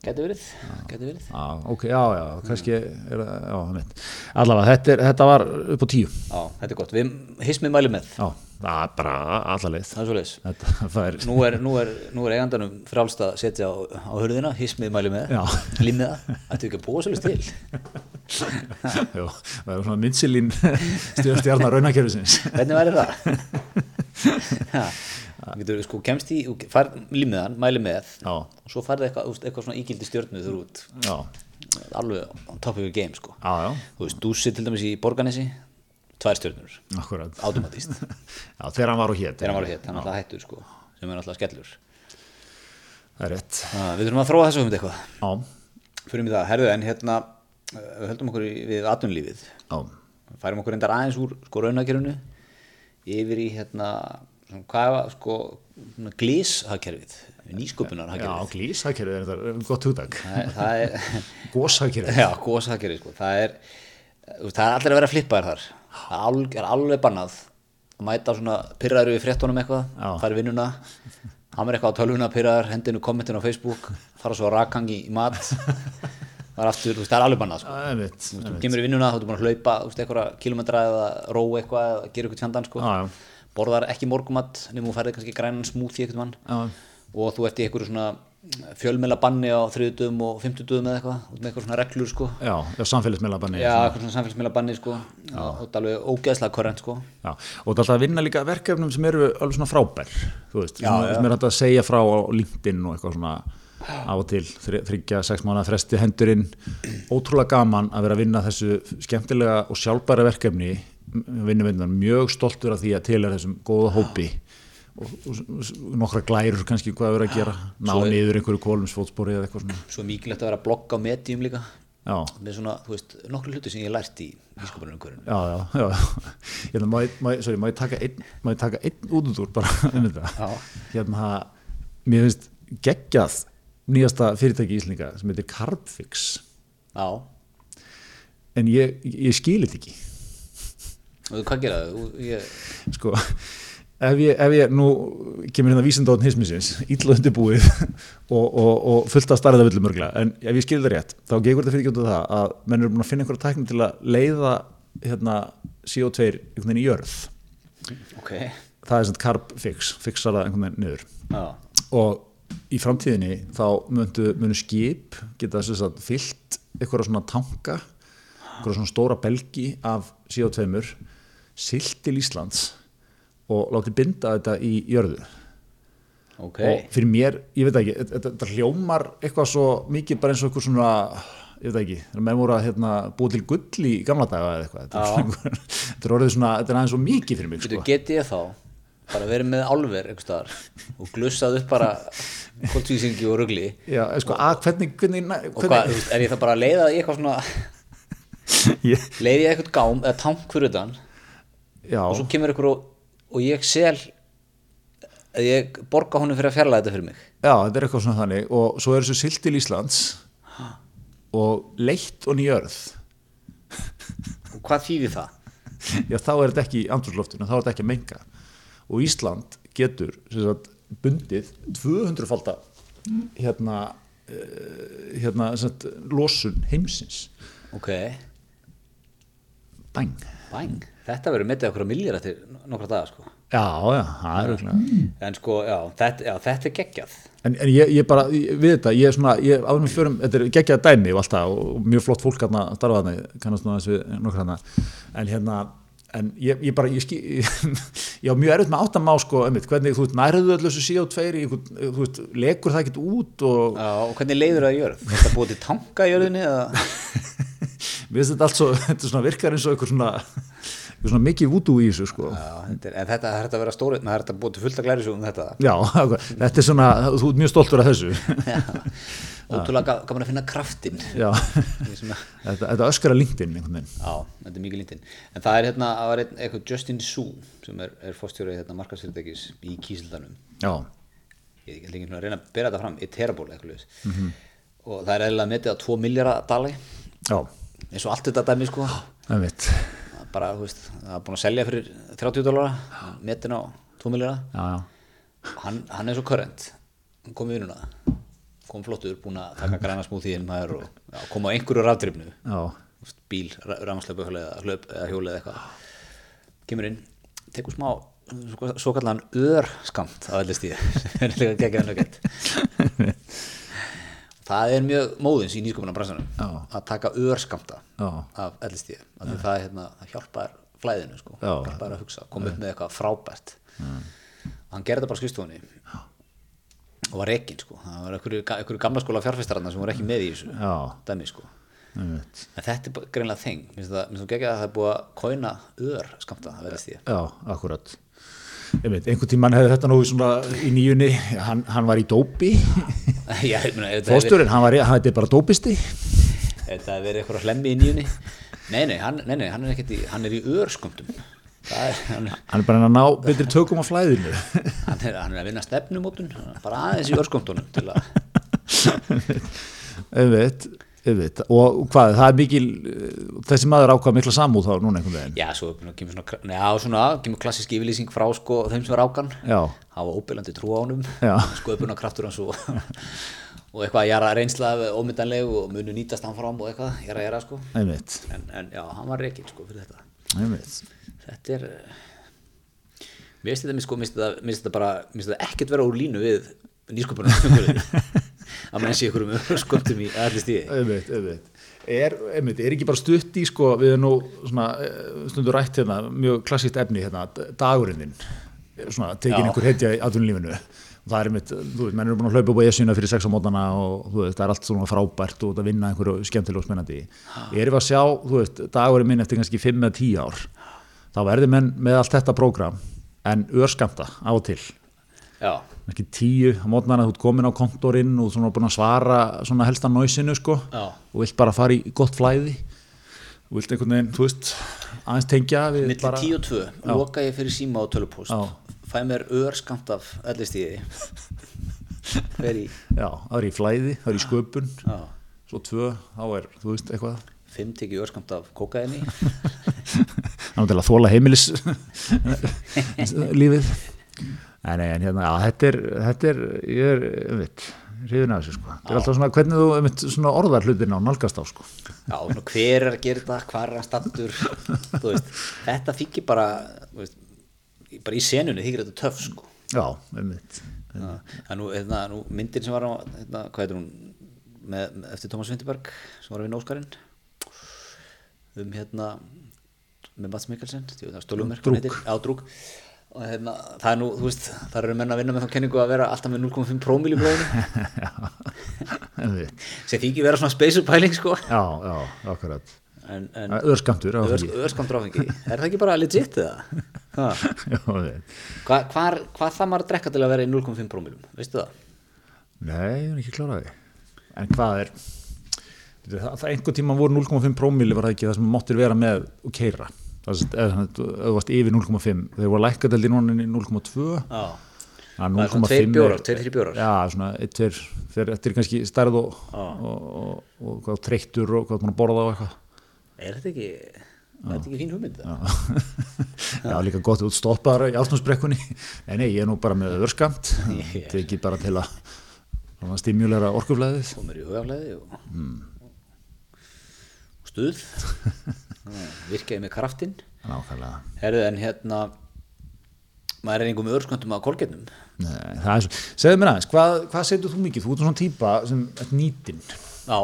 A: gæti verið, gæti verið.
B: Já, ok, já, já kannski er það, já, hann veit allavega, þetta, er, þetta var upp á tíu.
A: Já, þetta er gott, við hismið mælum með.
B: Já, það er bara allaveg
A: Það er svo leis
B: þetta er,
A: Nú er, nú er, nú er eigandanum frálst að setja á, á hurðina, hismið mælum með. Það, ættu ekki að búa svolítið til? [LAUGHS]
B: Já, það er svona myndsilín [LAUGHS] stjórnstjarnar raunakerfisins.
A: Hvernig væri það? [LAUGHS] Já, getur sko kemst í, fær límiðan, mæli með
B: já,
A: og svo færði eitthvað, eitthvað svona ígildi stjörnu þurr út.
B: Já,
A: alveg on top of your game sko.
B: Já,
A: þú veist, dúsi til dæmis í Borganesi tvær automatíst [LAUGHS]
B: já, þegar hann var á hér
A: þegar hann var hér, hann er alltaf hættur sko sem er alltaf skellur.
B: Það er rétt.
A: Ah, við þurfum að þróa þessu um eitthvað. Fyrir mig það, herðu en hérna við höldum okkur við atvinnulífið. Færum okkur endar aðeins úr sko raunakerfinu yfir í hérna hvað var sko glíshagkerfið
B: já,
A: nýsköpunarhagkerfið
B: glíshagkerfið er þetta gott hugdag
A: það, það er
B: góshagkerfið [LAUGHS]
A: Já, góðsakeri sko. það er það er allir að vera flippaðir þar það er alveg, er bannað að mæta svona pyrraður við fréttunum eitthvað
B: Já.
A: fara í vinnuna hamar eitthvað á tölvuna pyrraður, hendinu kommentin á Facebook fara svo að rakkangi í mat það er aftur, það er alveg bannað sko. þú kemur í vinnuna, þú ert búin að hlaupa eitthvað kilometra eða róa eitthvað eða gera eitthvað tjandan sko. Borðar ekki morgumat nema þú færði kannski grænan smúþi eitthvað mann.
B: Já.
A: og þú ert í einhverju svona fjölmela banni á þriðutum og fimmtutum eða eitthvað, út með eitthvað svona reglur sko.
B: Já, samfélagsmiðlabanni
A: Já, eitthvað svona samfélagsmiðla banni sko og þetta er alveg ógeðslega korrent sko.
B: Já, og það er alltaf að vinna líka verkefnum sem eru alveg svona frábær, þú veist,
A: Já,
B: svona, sem er hægt að segja frá á LinkedIn og eitthvað svona af og til, þriggja, sex mánuða fresti hendurinn, ótrúlega gaman að vera að vinna þessu skemmtilega og sjálfbæra verkefni, vinna vinna mjög stoltur af því að til er þessum góða hópi og, og, og nokkra glærur kannski hvað að vera að gera, ná niður einhverju kólumsfótspori eða eitthvað svona,
A: Svo mikilvægt að vera að blogga á medium líka.
B: Já.
A: með svona, þú veist, nokkru hluti sem ég lært í ískopunum hverjum
B: Já, já, já, hérna, má, ég- taka einn, má ég taka einn út úr bara [LAUGHS] um þetta, hérna, mér finnst geggjað nýjasta fyrirtæki í Íslinga sem heitir Carbfix
A: Já,
B: en ég, ég skil þetta ekki
A: hvað gera þau? Ég,
B: sko ef ég, ef ég nú kemur hérna vísindóðin hismisins, illa undirbúið [LAUGHS] og, og, og fullt af starriða villum örgla, en ef ég skil það rétt þá gegur þetta fyrir ekki út af það að menn eru búin að finna einhverja tækni til að leiða hérna, CO2 einhvern veginn í jörð.
A: Ok,
B: það er svona carb fix, fixar það einhvern veginn niður.
A: Já,
B: og í framtíðinni þá munu skip geta að fyllt eitthvað svona tanka eitthvað svona stóra belgi af CO2-mur silt til Íslands og láti binda þetta í jörðu.
A: Ok,
B: og fyrir mér, ég veit ekki þetta, þetta hljómar eitthvað svo mikið bara eins og eitthvað svona ég veit ekki, menn voru að hérna, búið til gull í gamla daga eða eitthvað. Þetta, er þetta er orðið svona, þetta er aðeins svo mikið fyrir mig sko.
A: geti ég þá bara verið með einhvers staðar og glussað upp bara koltvísingi og rugli?
B: Já, sko, að hvernig, hvernig,
A: og hvað,
B: hvernig
A: þú veist, er ég það bara að leiða eitthvað svona [LAUGHS] leiði ég eitthvað gám eða tank fyrir utan
B: já,
A: og svo kemur ykkur og, og ég sel að ég borga honum fyrir að fjarlæða þetta fyrir mig.
B: Já, þetta er eitthvað svona þannig. Og svo er þessu silt til Íslands og leitt og nýjörð.
A: Og hvað þýðir það?
B: já þá er þetta ekki í andrúrsloftinu, þá er þetta ekki að menga. Og Ísland getur sagt, bundið 200 falda hérna, uh, hérna sagt, losun heimsins.
A: Ok,
B: bang
A: bæng þetta verður metið okkur að miljara til nokkra daga sko.
B: já, já, það er auðvitað
A: en sko, já þetta, já, þetta er geggjað.
B: En, en ég, ég bara, ég, við þetta, ég er svona, ég áður með fjörum, þetta er geggjað dæmi og alltaf og mjög flott fólk hérna að starfa þarna, kannast nú aðeins við nokkur hérna, en hérna, en ég, ég bara, ég skil, [LAUGHS] ég á mjög erfitt með áttam á sko, einmitt, hvernig, þú veist, nærðu öllu þessu CO2 í, einhvern, þú veist, legur það ekkert út og
A: já, og hvernig leiður það að jörð? þetta búið til tanka í jörðinni eða? [LAUGHS]
B: Við veist þetta allt svo, [LAUGHS] þetta er svona virkar eins og eitthvað svona, svona mikið vúdú í þessu sko.
A: Já, þetta er, en þetta er þetta að vera stóri það er þetta búið til fullt að glæri svo um þetta.
B: Já, þetta er svona, þú ert mjög stoltur af þessu. [LAUGHS]
A: ótrúlega ga- gaman að finna kraftin að- [LAUGHS]
B: þetta, þetta LinkedIn einhvern veginn.
A: já, þetta er mikið lítinn en það er hérna, það var eitthvað Justin Su sem er, er fórstjóri hérna, markarsfyrirtækis í Kísildanum.
B: Já,
A: ég held ekki að reyna að bera þetta fram í teraból eitthvað mm
B: Mhm.
A: -hmm. og það er eðlilega metið á 2 miljardar dali.
B: Já,
A: eins og allt þetta dæmi sko bara, þú veist, það er búin að selja fyrir 30 dólara, metin á 2 miljardar
B: já, já.
A: hann, hann er svo körrent hann kom í vinnuna. Kom flottur, búin að taka [LAUGHS] græna smúþíðin maður og já, kom á einhverju rafdrifnu bíl, rafmaslöpu eða hlaup eða hjóli eða eitthvað. Kemur inn, tekur smá svo, kallan örskamt af allir stíð [LAUGHS] sem er líka geggjað nöggett [LAUGHS] það er mjög móðins í nýsköpunar bransanum að taka örskamta af allir stíð af því það, er, hérna, það hjálpar flæðinu sko.
B: Já.
A: hjálpar að hugsa, koma upp með eitthvað frábært hann gerði þetta bara á skrifstofunni og var rekin sko. það var einhverju, gamla skóla fjárfæstararna sem voru ekki með í þessu dæmi sko. En þetta er greinlega þeng, minnst það ekki að það er búið að kóina ör skamta, það verðist ég.
B: Já, akkurat. Einhvern tímann hefði þetta nú í nýjunni, hann, hann var í dópi, [LAUGHS]
A: þetta hefði-
B: fósturinn, hann var í, hann er bara dópisti.
A: það hefði verið eitthvað hlemmi í nýjunni. Nei, nei, hann, nei, nei, hann er ekkert í, hann er í ör skamtum. Það er, hann,
B: Hann er bara að ná betri tökum á flæðinu.
A: hann, er, hann er að vinna stefnumótun, bara aðeins í ör skamtunum til að,
B: Einmitt, einmitt. Og hvað, það er mikil, þessi maður ákvað mikla samúð þá núna einhvern veginn.
A: já, svo kemur svona, já, svona, kemur klassísk yfirlýsing frá, sko, þeim sem er ákan. Hafa óbyrlandi trú á honum
B: Já.
A: sköpuna kraftur hans og, [LAUGHS] og eitthvað jara reynsla ómyndanleg og munu nýtast hann fram og eitthvað jara jara sko
B: einmitt,
A: en, en já, hann var reikinn sko fyrir þetta
B: einmitt.
A: þetta er eh, mér finnst þetta, sko, þetta, þetta bara mér finnst þetta ekkert vera úr línu við nýsköpuna [LAUGHS] að menn sé ykkur um sköptum í allir stíði.
B: Er, er ekki bara stutt í sko, við erum nú svona, eh, stundur rætt hérna, mjög klassíkt efni hérna, dagurinn tekin einhver hetja í atvinnulífinu. Og það er einmitt, þú veit, menn eru búin að hlaupa upp á esjuna fyrir sex á mótana og þú veit, það er allt svona frábært og út að vinna einhverju skemmtilega og spennandi. Erum við að sjá, þú veist, dagurinn minn eftir kannski 5 eða 10 ár þá verður menn með allt þetta prógram en örskamta á til ekki tíu á mótnana, þú ert komin á kontorinn og svona búin að svara svona helsta náisinu sko.
A: Já.
B: og vilt bara fara í gott flæði. Og vilt einhvern veginn, þú veist aðeins tengja við
A: milli
B: bara
A: 10 og 2 loka ég fyrir síma og tölupóst
B: Já.
A: fæ mér ör skamt af allir stíði [LAUGHS] fer í
B: Já, það er í flæði, það er í sköpun.
A: Já,
B: Svo tvö, þá er, þú veist, eitthvað.
A: Fimm tekið örskamt af kokaini [LAUGHS]
B: Það er að þóla heimilis [LAUGHS] lífið Nei, en hérna, já, þetta er, þetta er, ég er, ég veit, hrifin af þessu, sko. Þetta er alltaf svona, hvernig þú, einmitt, svona orðar hlutin á nálgast á, sko.
A: Já, svona, hver er að gera þetta, hvar er stattur þú veist, þetta þykir bara veist, bara í senunni þykir þetta töff sko
B: Já, einmitt.
A: það nú, hérna, nú myndin sem var á hérna, hvað heitir hún með, með, eftir Tómas Vinterberg sem var að vinna Óskarinn um hérna með Mats Mikkelsen, stólumir
B: Drúg.
A: Og hérna, það er nú, þú veist, það eru menn að vinna með þá kenningu að vera alltaf með 0,5 prómil í blóðinu [LAUGHS] sem þykir vera svona spacer pæling sko
B: Já, já, akkurat.
A: en, en
B: Örskamtur á
A: Örs-
B: því.
A: örskammt ráfengi er það ekki bara legit eða? [LAUGHS]
B: Já.
A: Hva, hvar, hvað það maður að drekka til að vera í 0,5 prómilum veistu það?
B: Nei, ég er ekki kláraði. En hvað er, það, það einhver tíma voru 0,5 prómili var það ekki það sem máttir vera með og keira. Það er, eða þú varst yfir 0,5. Þeir voru lækkadeldi núna í 0,2.
A: Já,
B: Það
A: Það er svona tveir bjórar,
B: þeir eftir kannski stærð og, og, og, og hvað treyttur og hvað mann að borða og eitthvað.
A: er þetta ekki er þetta ekki fín hugmynd? [LAUGHS] Já.
B: Líka gott út stoppaðar í átnámsbrekkunni. Nei, nei, ég er nú bara með öðurskamt. [LAUGHS]
A: Ég-
B: Tekið bara til að stimulera orkuflæðið.
A: mér í hugaflæði og, og stuð [LAUGHS] Já, virkaði með kraftinn
B: Nákvæmlega.
A: Herðu en hérna maður er einhver með örsköndum að kolgetnum.
B: Segðu mér aðeins, hvað, hvað setur þú mikið? Þú ert svona típa sem er nýtin.
A: Já,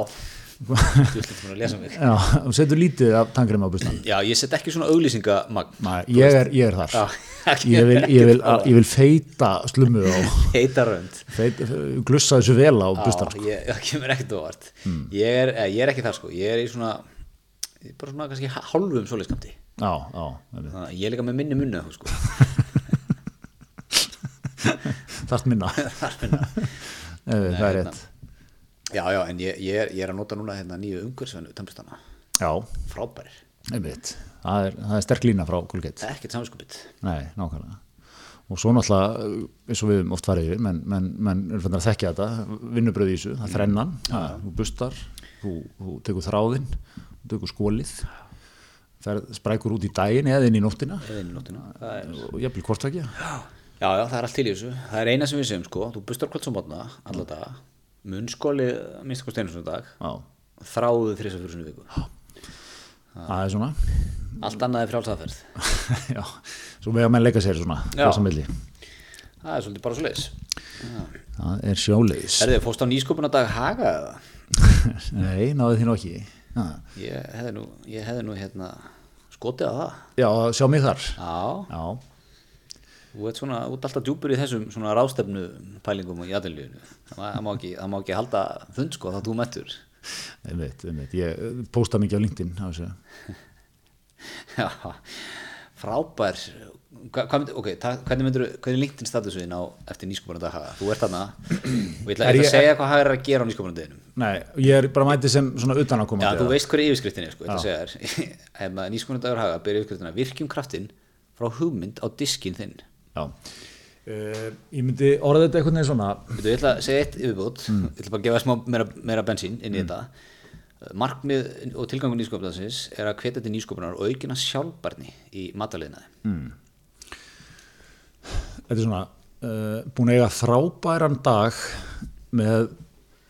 A: þú ætlum að lesa mig
B: Já, þú setur lítið af tangrið á bustan.
A: Já, ég set ekki svona auglýsingamagn
B: ég er, ég er þar.
A: Já, [LAUGHS]
B: Ég vil, ég, vil, ég vil feita slummu á,
A: heita rönd
B: feita, glussa þessu vel á
A: Já,
B: bustan. Sko.
A: ég, kemur ekkert ég, er, eh, ég er ekki þar sko, ég er í svona bara svona kannski hálfum svoleiðskamti
B: Já, já.
A: Þannig ég er líka með minni munni sko. [LAUGHS]
B: þarft minna. [LAUGHS]
A: Þar minna. [LAUGHS]
B: Nei, það er
A: hérna.
B: rétt.
A: já, já, en ég, ég, er, ég er að nota núna hérna, nýju umhverfisvennu tannbustana
B: Já,
A: frábærir.
B: Það er, það er sterk lína frá Colgate.
A: ekkert samvinskupið
B: Nei, nákvæmlega. Og svo náttúrulega, eins og við höfum oft farið yfir, menn, menn, menn er fannar að þekkja þetta, vinnubröð í þessu, það þrennan, það, þú bustar, þú, þú tekur þráðinn, tekur skólið, það sprækur út í daginn eða inn í nóttina.
A: Eða inn í nóttina það er,
B: og jafnvel hvort ekki.
A: já, já, það er allt til í þessu. Það er eina sem við segjum, sko, þú bustar kvölds á mótna alla daga, munnskóli minnst hvað steinum svona dag. Þráðu þrisa fyrir svona viku.
B: Það er svona,
A: allt annað er frjálsaðferð [LAUGHS]
B: já, svo vega menn leika sér svona,
A: Já.
B: að
A: það er svolítið bara svo leiðis
B: Það er sjóleiðis.
A: Er þið fórst á nýsköpunadag Haga eða? [LAUGHS]
B: Nei, náðu því nú ekki.
A: Ég hefði nú, ég hefði nú hérna skotið að það.
B: Já, sjá mig þar.
A: Já,
B: Já,
A: þú ert svona, út alltaf djúpur í þessum svona ráðstefnu pælingum í aðeinlífinu. Það, má- það, ekki- það má ekki halda fund sko þá þú mettur.
B: einmitt, einmitt. Ég eh, pósta mikið á LinkedIn. [LAUGHS]
A: Já, frábær. Hva, hvað myndi, ok, ta, hvernig myndir, hvernig er LinkedIn statusuðin á eftir nýsköpunadag Haga? Þú ert þarna og ég ætla ekki að segja hvað Haga er að gera á nýsköpunadaginum.
B: Nei, ég er bara mætið sem svona utan að koma.
A: Já, þú veist hverju yfirskriftin er, sko, þetta segja þér. [LAUGHS] Ef nýsköpunadagur Haga byrja yfirskriftina virkjum kraftinn frá hugmynd á diskinn þinn.
B: Já. Uh, ég myndi orða þetta einhvern veginn svona
A: Veitu, ég ætla að segja eitt yfirbútt
B: Mm.
A: ég ætla bara að gefa smá meira, meira bensín inn í þetta markmið og tilgangur nýsköpunarsins er að hvetja til nýsköpunar og aukina sjálfbarni í mataliðnaði
B: þetta er svona uh, búin að eiga frábæran dag með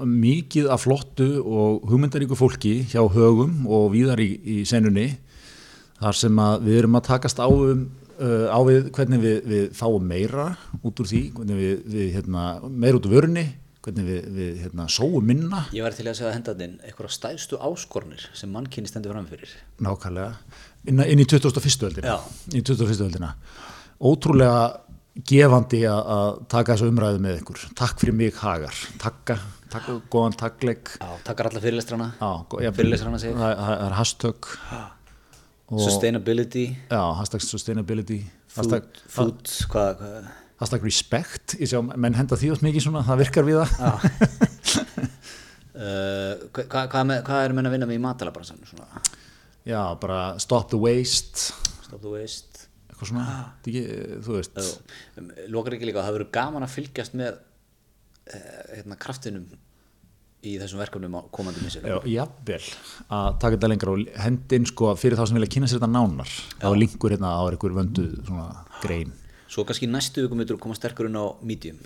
B: mikið af flottu og hugmyndaríku fólki hjá högum og víðar í, í senunni þar sem að við erum að takast á um uh, á við hvernig við, við fáum meira út úr því, hvernig við, við hérna, meira út úr vörunni hvernig við, við hérna, sóum minna
A: Ég var til að segja að henda þinn eitthvað stæðstu áskornir sem mannkynni stendur framfyrir
B: Nákvæmlega, inn, inn í 2001. öldina
A: Já.
B: í 2001. öldina ótrúlega gefandi að að taka þessu umræðu með ykkur. Takk fyrir mig hagar. Takka, takka góðan takkleik.
A: Takkar alla fyrirlestrana.
B: Það, er hashtag. Og,
A: Sustainability.
B: Já, hashtag sustainability.
A: Food,
B: hashtag,
A: food hvað, hvað?
B: hashtag respect. Ég sjá menn henda því oft mikið svona það virkar við það. [LAUGHS]
A: Uh, Hvað hva, hva, er menn að vinna með í matalabransan svona,
B: já, bara stop the waste.
A: Stop the waste
B: eitthvað svona, þetta ekki, þú veist.
A: Um, Lokar ekki líka að það verður gaman að fylgjast með eh, hérna, kraftinum í þessum verkefnum komandi missir
B: Já, jafnvel að taka þetta lengra og hendin sko fyrir þá sem vilja kynna sér þetta nánar þá linkur hérna á einhver vöndu svona grein.
A: Svo kannski næstu viku myndur koma sterkur inn á Medium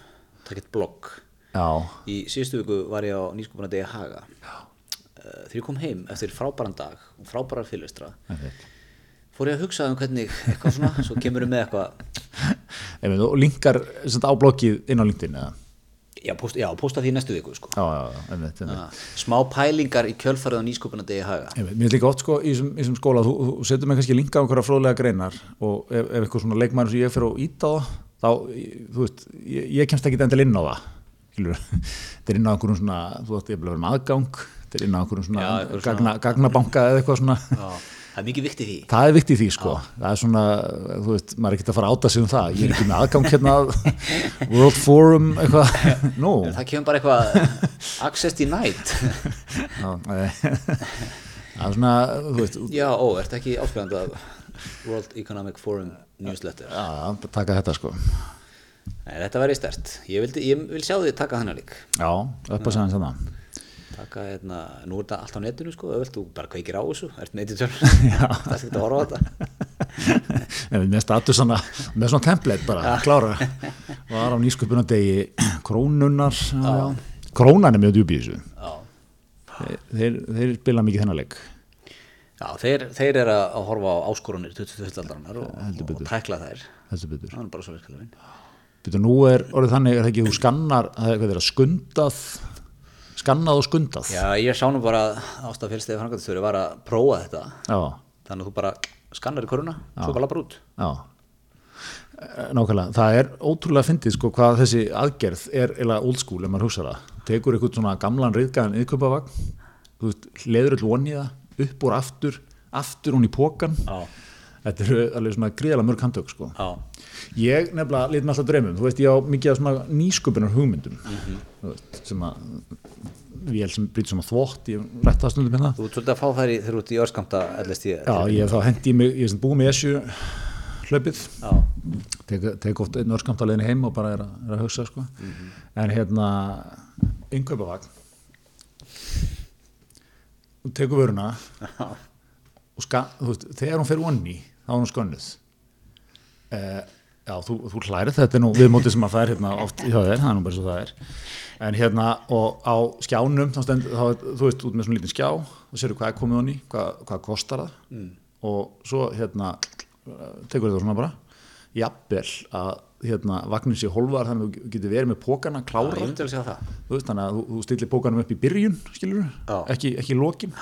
A: takk eitt blogg.
B: Já,
A: Í síðustu viku var ég á nýskupuna degi Haga Eh, Þegar ég kom heim eftir frábæran dag og frábærar fylirstra
B: einmitt.
A: Fór ég að hugsa um hvernig eitthvað svona, svo kemur við með eitthvað [LAUGHS]
B: Einmitt, og linkar á bloggið inn á LinkedIn eða?
A: já, post, já, posta því næstu viku sko.
B: Já, já, einmitt, einmitt.
A: Ah, Smá pælingar í kjölfarið á nýskupuna degi Haga
B: Einmitt, Mér er líka oft sko í þessum- skóla þú, þú setur mig kannski linka á einhverja fróðlega greinar og ef, ef eitthvað svona leikmæður sem ég fyrir að íta þá, þú veist, ég, ég kemst ekki endil inn á það [LAUGHS] þetta er inn á einhverjum svona þú er bara verið með aðgang þetta er inn á einhverjum svona,
A: svona-
B: gagna, gagnabanka eða eitthvað svona
A: Já, það er mikið vikt í því.
B: Það er vikt í því sko. Það er svona, þú veist, maður er ekki að fara að áta sig um það. Ég er ekki með aðgang hérna að World Forum eitthvað. [LAUGHS]
A: En það kemur bara eitthvað access denied.
B: Það er svona, þú veist
A: Já, ó, ertu ekki áskrifandi af World Economic Forum newsletter?
B: Já, taka þetta sko.
A: Nei, þetta væri stert ég, vildi, ég vil sjá því taka þennan lík
B: já, upp að segja hans þetta
A: taka, hérna, nú er þetta allt á netinu sko, öðvöld, þú bara kveikir á þessu ert editor. [LAUGHS] Það er ekki að horfa á þetta. [LAUGHS]
B: Með statusana, með svona template bara, klára. Var á nýsköpunardegi [CLEARS THROAT] krónunar krónan er mjög djúpi í þessu. Þeir, þeir, þeir spila mikið þennan leik.
A: Já þeir, þeir eru að horfa á áskorunir 20. aldarinnar og, og tækla þær. Það er bara svo virkilega vinn
B: Betur, nú er orðið þannig, er það ekki þú skannar það er hvað þeirra skundað skannað og skundað.
A: Já, ég sá nú bara ástaf félstegi frangatistjóri var að prófa þetta.
B: Já,
A: þannig að þú bara skannar í koruna svo bara út.
B: Já. Eh, nákvæmlega, það er ótrúlega fyndið sko hvað þessi aðgerð er eða old school ef maður hugsa það, tekur eitthvað svona gamlan riðgæðan yðköpavagn leður öll von í það upp úr aftur, aftur hún í pókan
A: Já,
B: þetta eru alveg svona gríðalega mörg handtök sko. Ég nefnilega lít með alltaf dreymum þú veist, ég á mikið af svona nýsköpunar hugmyndum. Þú veist, sem að sem brýtur sem að þvótt ég rætti það stundum hérna.
A: Þú ert svolítið að fá þær í þegar ert í örskamta
B: já, ég þá hendi mig, ég er sem búið með esju hlaupið. Tek oft einn örskamt að leiðin heim og bara er að, er að hugsa sko. en hérna innkaupavagn þú tekur vöruna og ska, veist, þegar hún fer onni þá er hún skönnuð. Eh, já, þú, þú hlærið þetta nú viðmótið sem að er hérna oft í er, það er nú bara svo það er. En hérna og á skjánum þá stend, þá, þú veist, út með svona lítinn skjá og sérðu hvað er komið onni, hvað, hvað kostar það. Mm. og svo hérna tekur þetta svona bara. Jafnvel að hérna, vagnin sé hólfar þannig að þú getur verið með pókana klára
A: það.
B: Þú veist, þannig að þú, þú stillir pókanum upp í byrjun skilur, ekki, ekki í lokin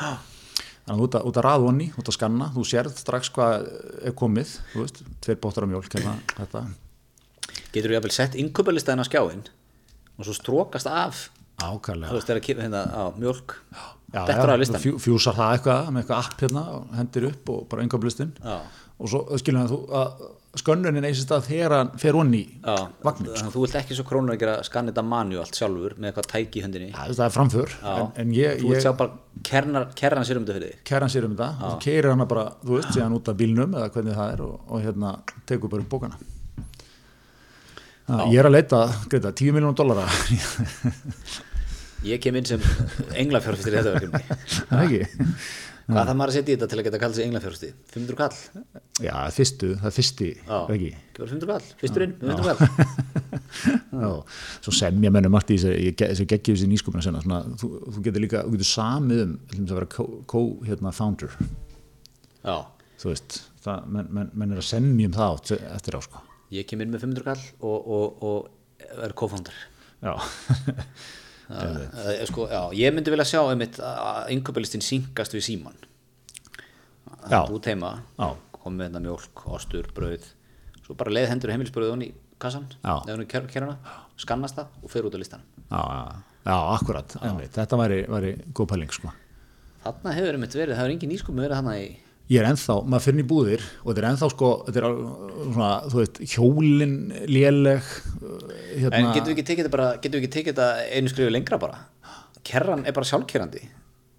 B: þannig að að, út að raða honni út að skanna, þú sérð strax hvað er komið þú veist, tveir bóttar af mjólk hérna, þetta,
A: Getur þú jafnvel sett innköpalistaðin á skjáin og svo strókast af?
B: Ákvæðlega
A: þú veist þegar kemur hérna á mjólk.
B: Já,
A: dettur
B: já,
A: að listan
B: þú fjú- fjúsar það eitthvað með eitthvað app hérna og hendir upp og bara
A: Já.
B: og svo skilur hann þú að skönnunin eigi sér stað þegar hann fer
A: Já,
B: vagnin
A: þannig að þú vilt ekki svo krónur að gera skanna þetta manju allt sjálfur með eitthvað tæki í höndinni.
B: Já, það er framför. En, en ég,
A: þú vilt sjá bara kernar, kerran sér um þetta fyrir þig.
B: Kæra hann sér um þetta. Og þú keirir hana bara, þú veist, síðan út af bílnum eða hvernig það er og, og hérna tekur bara upp bókana. Ég er að leita, greita, 10 miljónum dollara.
A: Ég kem inn sem englafjárfistir í þetta verkefni.
B: Það er ekki [LAUGHS]
A: hvað það maður að setja í þetta til að geta kallað sig englafjárfisti 500 kall,
B: já, fyrstu, það er fyrsti ekki?
A: Gefur 500 kall fyrsturinn, 500 kall [LAUGHS]
B: svo semja mennum margt í þessi geggjum þessi nýskupina senna svona, þú, þú getur líka, þú getur samið um að vera co- co- hérna, þú veist, það, menn, menn, menn er að semja um það eftir á sko.
A: Ég kem inn með 500 kall og, og, og er co-founder.
B: Já, [LAUGHS]
A: Það- það er sko, já, ég myndi vilja sjá einmitt að innköpalistin syngast við síman
B: Já.
A: þú teima,
B: Já.
A: kom með þetta mjólk ostur, brauð svo bara leið hendur heimilisbrauð honni í kassan
B: Já.
A: eða honni í kerruna, skannast það og fer út á listan
B: já, já, já akkurat þetta væri, væri góð pæling sko
A: þarna hefur einmitt verið, það hefur engin nýskum verið þarna í
B: ég er ennþá, maður fyrir í búðir og þetta er ennþá sko, þetta er svona, þú veist, hjólin léleg uh, hérna,
A: en getum við ekki tekið þetta bara, getum við ekki tekið þetta einu skrifu lengra bara? Kerran er bara sjálfkerrandi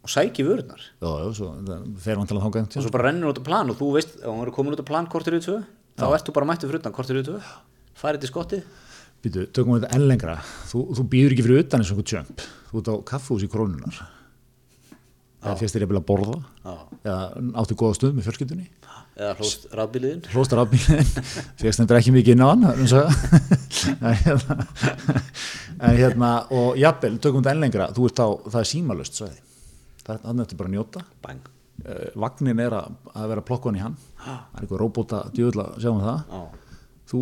A: og sæki vörunar
B: já, já, svo, fer vantilega þangað
A: og svo bara rennur út á plan og þú veist, ef hún er komin út á plan kortir í tvö, þá ert þú bara mættu fyrir utan kortir í tvö. Farið til skottið.
B: Býtu, tökum við þetta enn lengra. Þú, þú býður ekki fyrir utan eins og einhver tjömp. Þú ert á kaffús í krónunar. Það fyrst er ég að borða.
A: Já.
B: Eða áttu góða stund með fjölskyldunni.
A: Eða hlóst rafbíliðin.
B: Hlóstar afbílinn. [LAUGHS] Fyrst nefndir ekki mikið inn á er en [LAUGHS] hérna, en hérna, og jafnvel, tökum þetta enn lengra. Þú ert á, það er símalöst, svæði. Það er þetta bara að njóta.
A: Bang.
B: Uh, vagnin er að, að vera plokkan í hann. [GASPS] Það er eitthvað róbóta djöfull að sjá um það.
A: Já.
B: þú,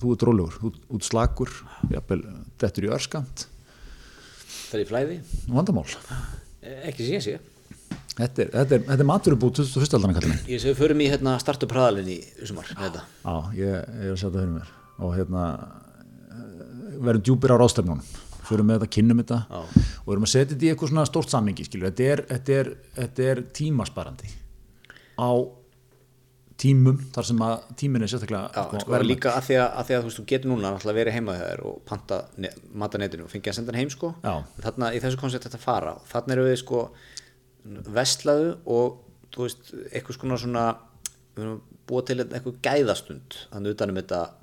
B: þú ert rólegur, þú þú ert slakur jafnvel, dettur í örskamt
A: Það er í flæði.
B: vandamál
A: Eh, Ekki sé sé.
B: Þetta er, þetta er, þetta er maturubúð 21. aldan kallið minn
A: Ég sé við förum í hérna startup hraðalinn í sumar
B: já, ég, ég er að setja fyrir mér og hérna eh, verðum djúpir á rástefnunum fyrir með þetta, kynnum þetta
A: Já.
B: og erum að setja þetta í eitthvað svona stórt sammingi. Þetta, er, þetta, er, þetta er tímasparandi á tímum þar sem að tímin er sérstaklega
A: Já,
B: sko,
A: sko, líka að því að, að því að þú veist, þú getur núna náttúrulega verið heima þegar og panta ne mata netinu og fengið að senda hann heim sko. Þarna í þessu koncept þetta fara. Þarna eru við sko vestlaðu og þú veist, eitthvað svona svona við erum búið til eitthvað gæðastund þannig utanum þetta
B: að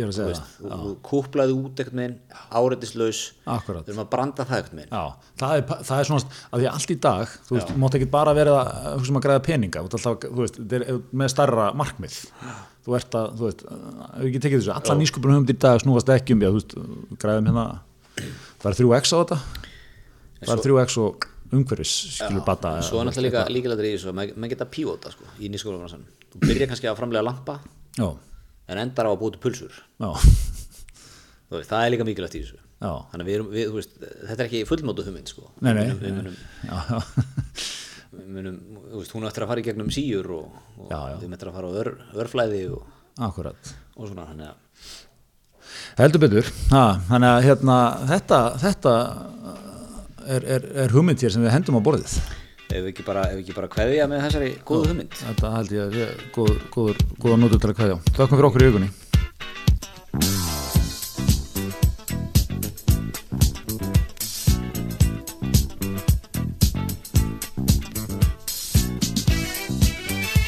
A: veist,
B: það,
A: þú kúplaði út eitthvað meginn áreitislaus. Við erum að branda það eitthvað meginn
B: Já, það er, það er svona að því að allt í dag, þú veist, mátt ekki bara vera að hugsa um að græða peninga, alltaf, þú veist, með starra markmið þú ert að, þú veist, ef ekki tekið þessu alla nýsköpunum höfum í dag snúast ekki um já, þú veist, græðum hérna það er 3x á þetta. Það er 3x og umhverfis skilur bata
A: svo er náttúrulega líka líkilega í þessu að maður maður geta pívóta sko, í nýskólanum þú byrjar kannski að framlega lampa
B: Já,
A: en endar á að búið til pulsur. Veist, það er líka mikilvægt í þessu. Þannig að við erum, við, veist, þetta er ekki fullmótu hugmynd sko.
B: Nei, nei,
A: við munum,
B: já, já,
A: við munum [LAUGHS] hún eftir að fara í gegnum síur og, og við eftir að fara á ör, örflæði og,
B: akkurat.
A: og svona þannig að
B: heldur betur, ha, að hérna, þetta, þetta er, er, er hugmynd hér sem við hendum á borðið?
A: Ef við ekki bara, bara hverja með þessari góðu hugmynd?
B: Þetta held ég að það er góður góða nótur til að hverja Takk fyrir okkur í augunni